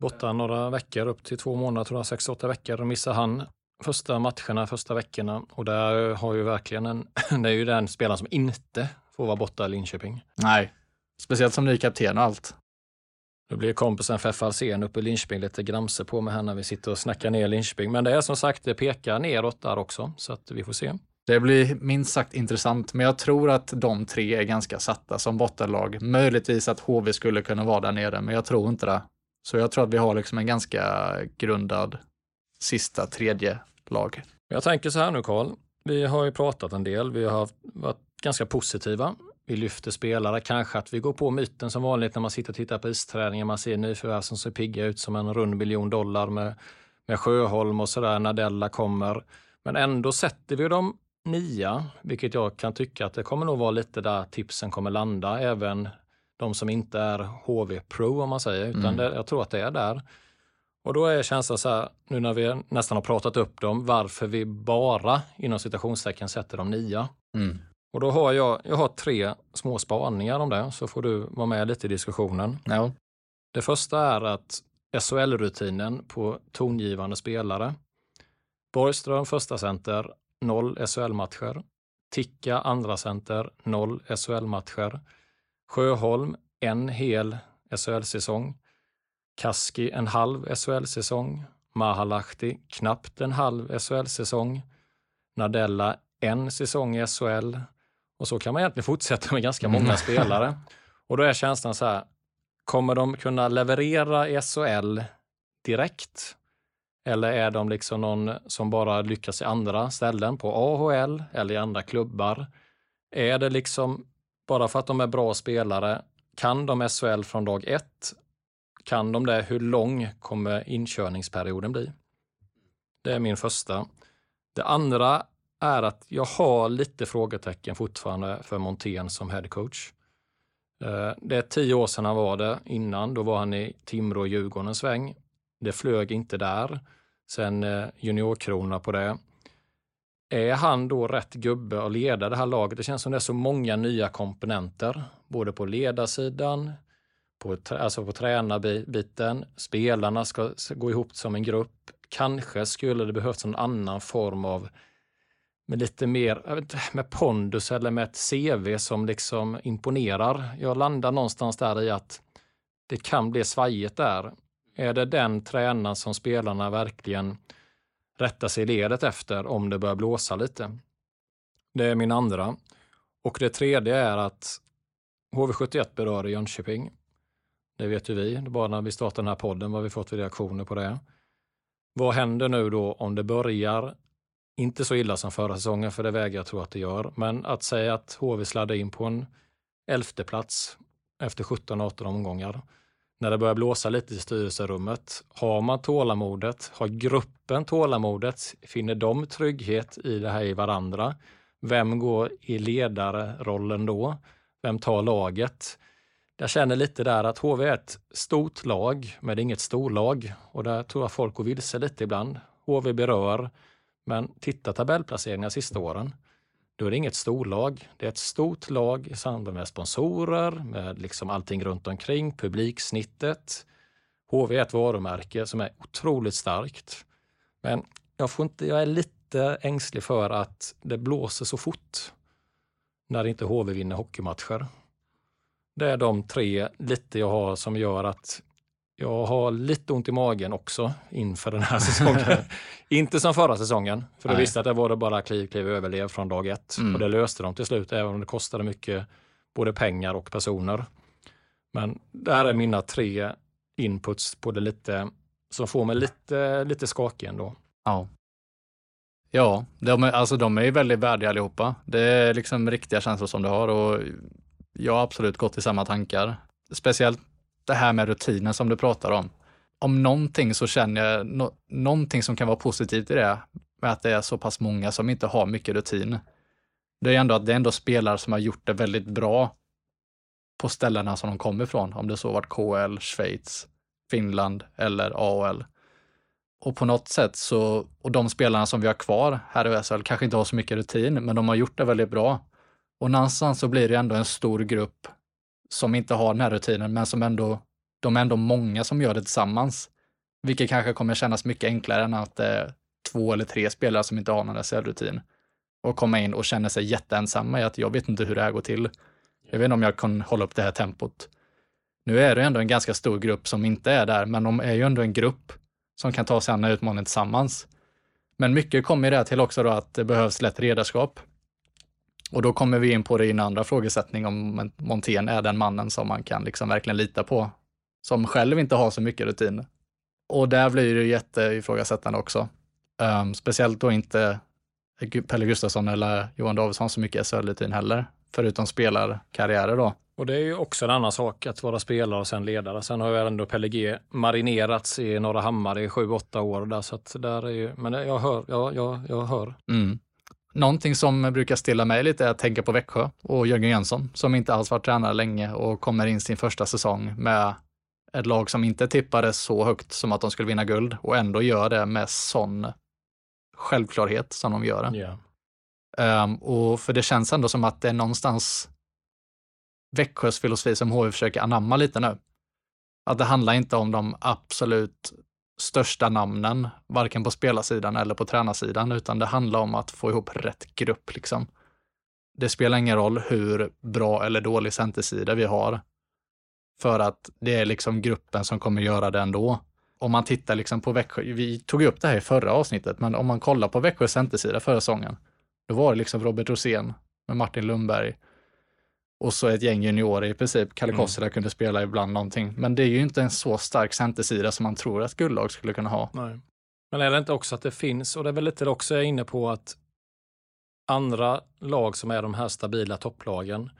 S2: Borta några veckor, upp till två månader, tror jag, sex, åtta veckor. Då missade han första matcherna, första veckorna. Och där har ju verkligen en, (clears throat) det är ju den spelaren som inte får vara borta i Linköping.
S1: Nej, speciellt som ny kapten och allt.
S2: Nu blir kompisen Feff Alsen uppe i Linköping lite gramse på mig här när vi sitter och snackar ner Linköping. Men det är som sagt, det pekar neråt där också, så att vi får se.
S1: Det blir minst sagt intressant, men jag tror att de tre är ganska satta som bottenlag. Möjligtvis att HV skulle kunna vara där nere, men jag tror inte det. Så jag tror att vi har liksom en ganska grundad sista tredje lag.
S2: Jag tänker så här nu Karl, vi har ju pratat en del, vi har varit ganska positiva. Vi lyfter spelare, kanske att vi går på myten som vanligt när man sitter och tittar på isträningen. Man ser nyförvärv som ser pigga ut som en rund miljon dollar med, med Sjöholm och sådär när Della kommer. Men ändå sätter vi dem nia, vilket jag kan tycka att det kommer nog vara lite där tipsen kommer landa, även de som inte är HV Pro om man säger, utan mm. det, jag tror att det är där. Och då är känslan så här, nu när vi nästan har pratat upp dem, varför vi bara inom citationstecken sätter dem nia. Mm. Och då har jag, jag har tre små spaningar om det, så får du vara med lite i diskussionen.
S1: Ja.
S2: Det första är att SHL-rutinen på tongivande spelare. Borgström första center, noll SHL-matcher. Ticka andra center, noll SHL-matcher. Sjöholm, en hel SHL-säsong. Kaski, en halv SHL-säsong. Mahalahti, knappt en halv SHL-säsong. Nadella, en säsong i SHL. Och så kan man egentligen fortsätta med ganska många mm. (laughs) spelare. Och då är känslan så här, kommer de kunna leverera i SHL direkt? Eller är de liksom någon som bara lyckas i andra ställen på AHL eller i andra klubbar? Är det liksom bara för att de är bra spelare, kan de SHL från dag ett? Kan de det, hur lång kommer inkörningsperioden bli? Det är min första. Det andra är att jag har lite frågetecken fortfarande för Montén som headcoach. Eh, det är tio år sedan han var det. Innan, då var han i Timrå och Djurgården en sväng. Det flög inte där. Sen eh, juniorkrona på det. Är han då rätt gubbe att leda det här laget? Det känns som det är så många nya komponenter, både på ledarsidan, på, alltså på tränarbiten, spelarna ska, ska gå ihop som en grupp. Kanske skulle det behövts en annan form av med lite mer inte, med pondus eller med ett CV som liksom imponerar. Jag landar någonstans där i att det kan bli svajigt där. Är det den tränaren som spelarna verkligen rättar sig i ledet efter om det börjar blåsa lite. Det är min andra. Och det tredje är att HV71 berör Jönköping. Det vet ju vi, bara när vi startar den här podden vad vi fått för reaktioner på det. Vad händer nu då om det börjar, inte så illa som förra säsongen, för det vägrar jag tro att det gör, men att säga att HV sladdar in på en elfte plats efter 17-18 omgångar. När det börjar blåsa lite i styrelserummet, har man tålamodet, har gruppen tålamodet, finner de trygghet i det här i varandra? Vem går i ledarrollen då? Vem tar laget? Jag känner lite där att HV är ett stort lag, men det är inget storlag. Och där tror jag folk går vilse lite ibland. HV berör, men titta tabellplaceringar sista åren. Då är det inget storlag. Det är ett stort lag i samband med sponsorer, med liksom allting runt omkring, publiksnittet. HV är ett varumärke som är otroligt starkt. Men jag, får inte, jag är lite ängslig för att det blåser så fort när inte HV vinner hockeymatcher. Det är de tre lite jag har som gör att jag har lite ont i magen också inför den här (laughs) säsongen. Inte som förra säsongen, för då
S1: Nej.
S2: visste att det var det bara kliv, kliv, överlev från dag ett.
S1: Mm.
S2: Och det löste de till slut, även om det kostade mycket både pengar och personer. Men där är mina tre inputs på det lite, som får mig lite, lite skakig ändå.
S1: Ja. Ja, de är, alltså de är ju väldigt värdiga allihopa. Det är liksom riktiga känslor som du har och jag har absolut gått i samma tankar. Speciellt det här med rutinen som du pratar om. Om någonting så känner jag no, någonting som kan vara positivt i det, med att det är så pass många som inte har mycket rutin. Det är ändå att det är ändå spelare som har gjort det väldigt bra på ställena som de kommer ifrån, om det så varit KL, Schweiz, Finland eller AHL. Och på något sätt så, och de spelarna som vi har kvar här i SHL kanske inte har så mycket rutin, men de har gjort det väldigt bra. Och någonstans så blir det ändå en stor grupp som inte har den här rutinen, men som ändå, de är ändå många som gör det tillsammans. Vilket kanske kommer kännas mycket enklare än att det är två eller tre spelare som inte har någon SHL-rutin. Och komma in och känna sig jätteensamma i att jag vet inte hur det här går till. Jag vet inte om jag kan hålla upp det här tempot. Nu är det ändå en ganska stor grupp som inte är där, men de är ju ändå en grupp som kan ta sig an den här utmaningen tillsammans. Men mycket kommer det till också då att det behövs lätt ledarskap. Och då kommer vi in på det i en andra frågesättning om Montén är den mannen som man kan liksom verkligen lita på. Som själv inte har så mycket rutin. Och där blir det jätteifrågasättande också. Um, speciellt då inte Pelle Gustafsson eller Johan Davidsson så mycket SHL-rutin heller. Förutom spelarkarriärer då.
S2: Och det är ju också en annan sak att vara spelare och sen ledare. Sen har ju ändå Pelle G marinerats i Norra Hammar i sju, åtta år. Där, så att där är ju, men jag hör. Jag, jag, jag hör.
S1: Mm. Någonting som brukar stilla mig lite är att tänka på Växjö och Jörgen Jönsson som inte alls varit tränare länge och kommer in sin första säsong med ett lag som inte tippades så högt som att de skulle vinna guld och ändå gör det med sån självklarhet som de gör det.
S2: Yeah.
S1: Um, och för det känns ändå som att det är någonstans Växjös filosofi som HV försöker anamma lite nu. Att det handlar inte om de absolut största namnen, varken på spelarsidan eller på tränarsidan, utan det handlar om att få ihop rätt grupp. Liksom. Det spelar ingen roll hur bra eller dålig centersida vi har, för att det är liksom gruppen som kommer göra det ändå. Om man tittar liksom på Växjö, vi tog upp det här i förra avsnittet, men om man kollar på Växjös centersida förra säsongen, då var det liksom Robert Rosén med Martin Lundberg och så ett gäng juniorer i princip. Kalle
S2: Mm.
S1: Kossela kunde spela ibland någonting, men det är ju inte en så stark centersida som man tror att guldlag skulle kunna ha.
S2: Nej. Men är det inte också att det finns, och det är väl lite det också jag är inne på, att andra lag som är de här stabila topplagen,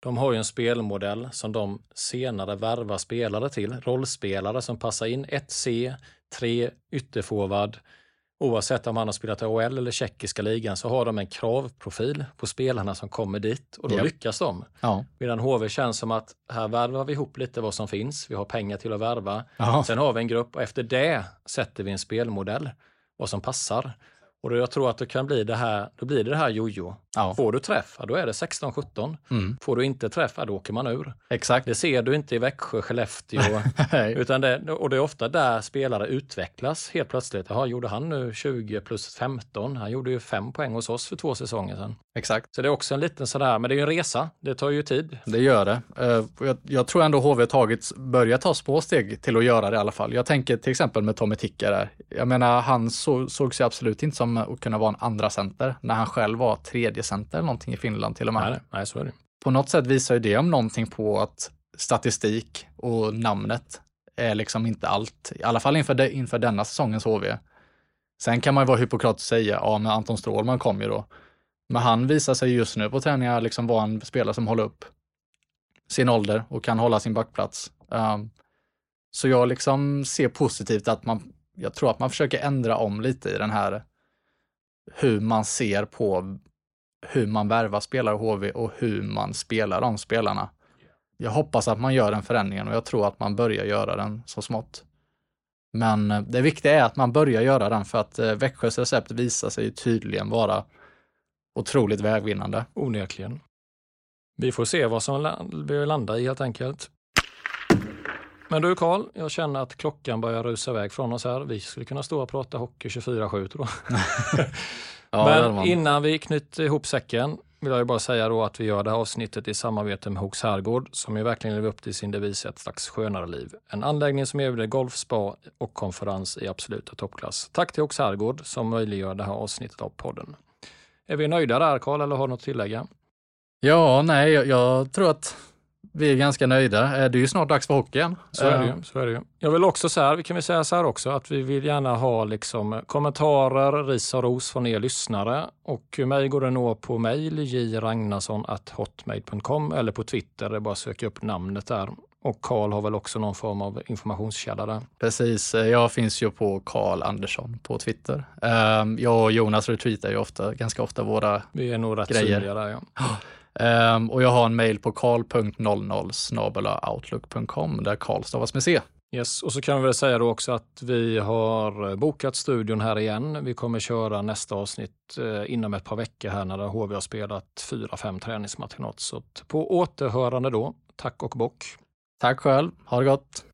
S2: de har ju en spelmodell som de senare värvar spelare till. Rollspelare som passar in 1C, 3 ytterforward. Oavsett om han har spelat i AHL eller tjeckiska ligan så har de en kravprofil på spelarna som kommer dit och då
S1: Japp.
S2: lyckas de.
S1: Ja.
S2: Medan HV känns som att här värvar vi ihop lite vad som finns. Vi har pengar till att värva.
S1: Ja.
S2: Sen har vi en grupp och efter det sätter vi en spelmodell, vad som passar. Och då jag tror att det kan bli det här, då blir det det här jojo.
S1: Ja,
S2: Får du träff, då är det 16-17.
S1: mm,
S2: Får du inte träff, då åker man ur.
S1: exakt.
S2: Det ser du inte i Växjö, Skellefteå. (laughs) Utan det, och det är ofta där spelare utvecklas helt plötsligt. Jaha, gjorde han nu 20 plus 15? Han gjorde ju fem poäng hos oss för två säsonger sedan.
S1: Exakt.
S2: Så det är också en liten sådär, men det är ju en resa. Det tar ju tid.
S1: Det gör det. Eh, Jag, jag tror ändå HV tagit, börjar ta små steg till att göra det i alla fall. Jag tänker till exempel med Tommy Ticka där. Jag menar, han så, såg sig absolut inte som att kunna vara en andra center när han själv var tredje center eller någonting i Finland till och med.
S2: Nej, nej, så är det.
S1: På något sätt visar ju det om någonting på att statistik och namnet är liksom inte allt. I alla fall inför, de, inför denna säsongens HV. Sen kan man ju vara hypokrat och säga, ja men Anton Strålman kom ju då. Men han visar sig just nu på träningar liksom vara en spelare som håller upp sin ålder och kan hålla sin backplats. Um, så jag liksom ser positivt att man, jag tror att man försöker ändra om lite i den här hur man ser på hur man värvar spelare i HV och hur man spelar de spelarna. Jag hoppas att man gör den förändringen och jag tror att man börjar göra den så smått. Men eh, det viktiga är att man börjar göra den för att eh, Växjös recept visar sig tydligen vara otroligt vägvinnande.
S2: Onekligen. Vi får se vad som vi landar i helt enkelt. Men du Karl, jag känner att klockan börjar rusa iväg från oss här. Vi skulle kunna stå och prata hockey 24-7 tror jag. (laughs) (laughs)
S1: Ja,
S2: Men innan vi knyter ihop säcken vill jag bara säga då att vi gör det här avsnittet i samarbete med Hooks Herrgård som ju verkligen lever upp till sin devis ett slags skönare liv. En anläggning som erbjuder golf, spa och konferens i absoluta toppklass. Tack till Hooks Herrgård som möjliggör det här avsnittet av podden. Är vi nöjda där Karl eller har du något att tillägga?
S1: Ja, nej, jag, jag tror att vi är ganska nöjda. Eh, Det är ju snart dags för hockey igen.
S2: Så är, det
S1: Eh,
S2: ju, så är det ju. Jag vill också vi kan väl säga så här också, att vi vill gärna ha liksom kommentarer, ris och ros från er lyssnare. Och mig går det nå på mejl, jragnarsson.hotmail.com eller på Twitter, det är bara att söka upp namnet där. Och Karl har väl också någon form av informationskälla där.
S1: Precis, eh, jag finns ju på Karl Andersson på Twitter. Eh, Jag och Jonas retweetar ju ofta, ganska ofta våra
S2: Vi är nog rätt
S1: Grejer.
S2: synliga där. Ja. (gasps)
S1: Um, och jag har en mail på karl.00 outlook.com där Karl stavas med C.
S2: Yes. Och så kan vi väl säga då också att vi har bokat studion här igen. Vi kommer köra nästa avsnitt eh, inom ett par veckor här när HV har spelat fyra, fem träningsmatcher. något. Så på återhörande då. Tack och bock.
S1: Tack själv, ha det gott!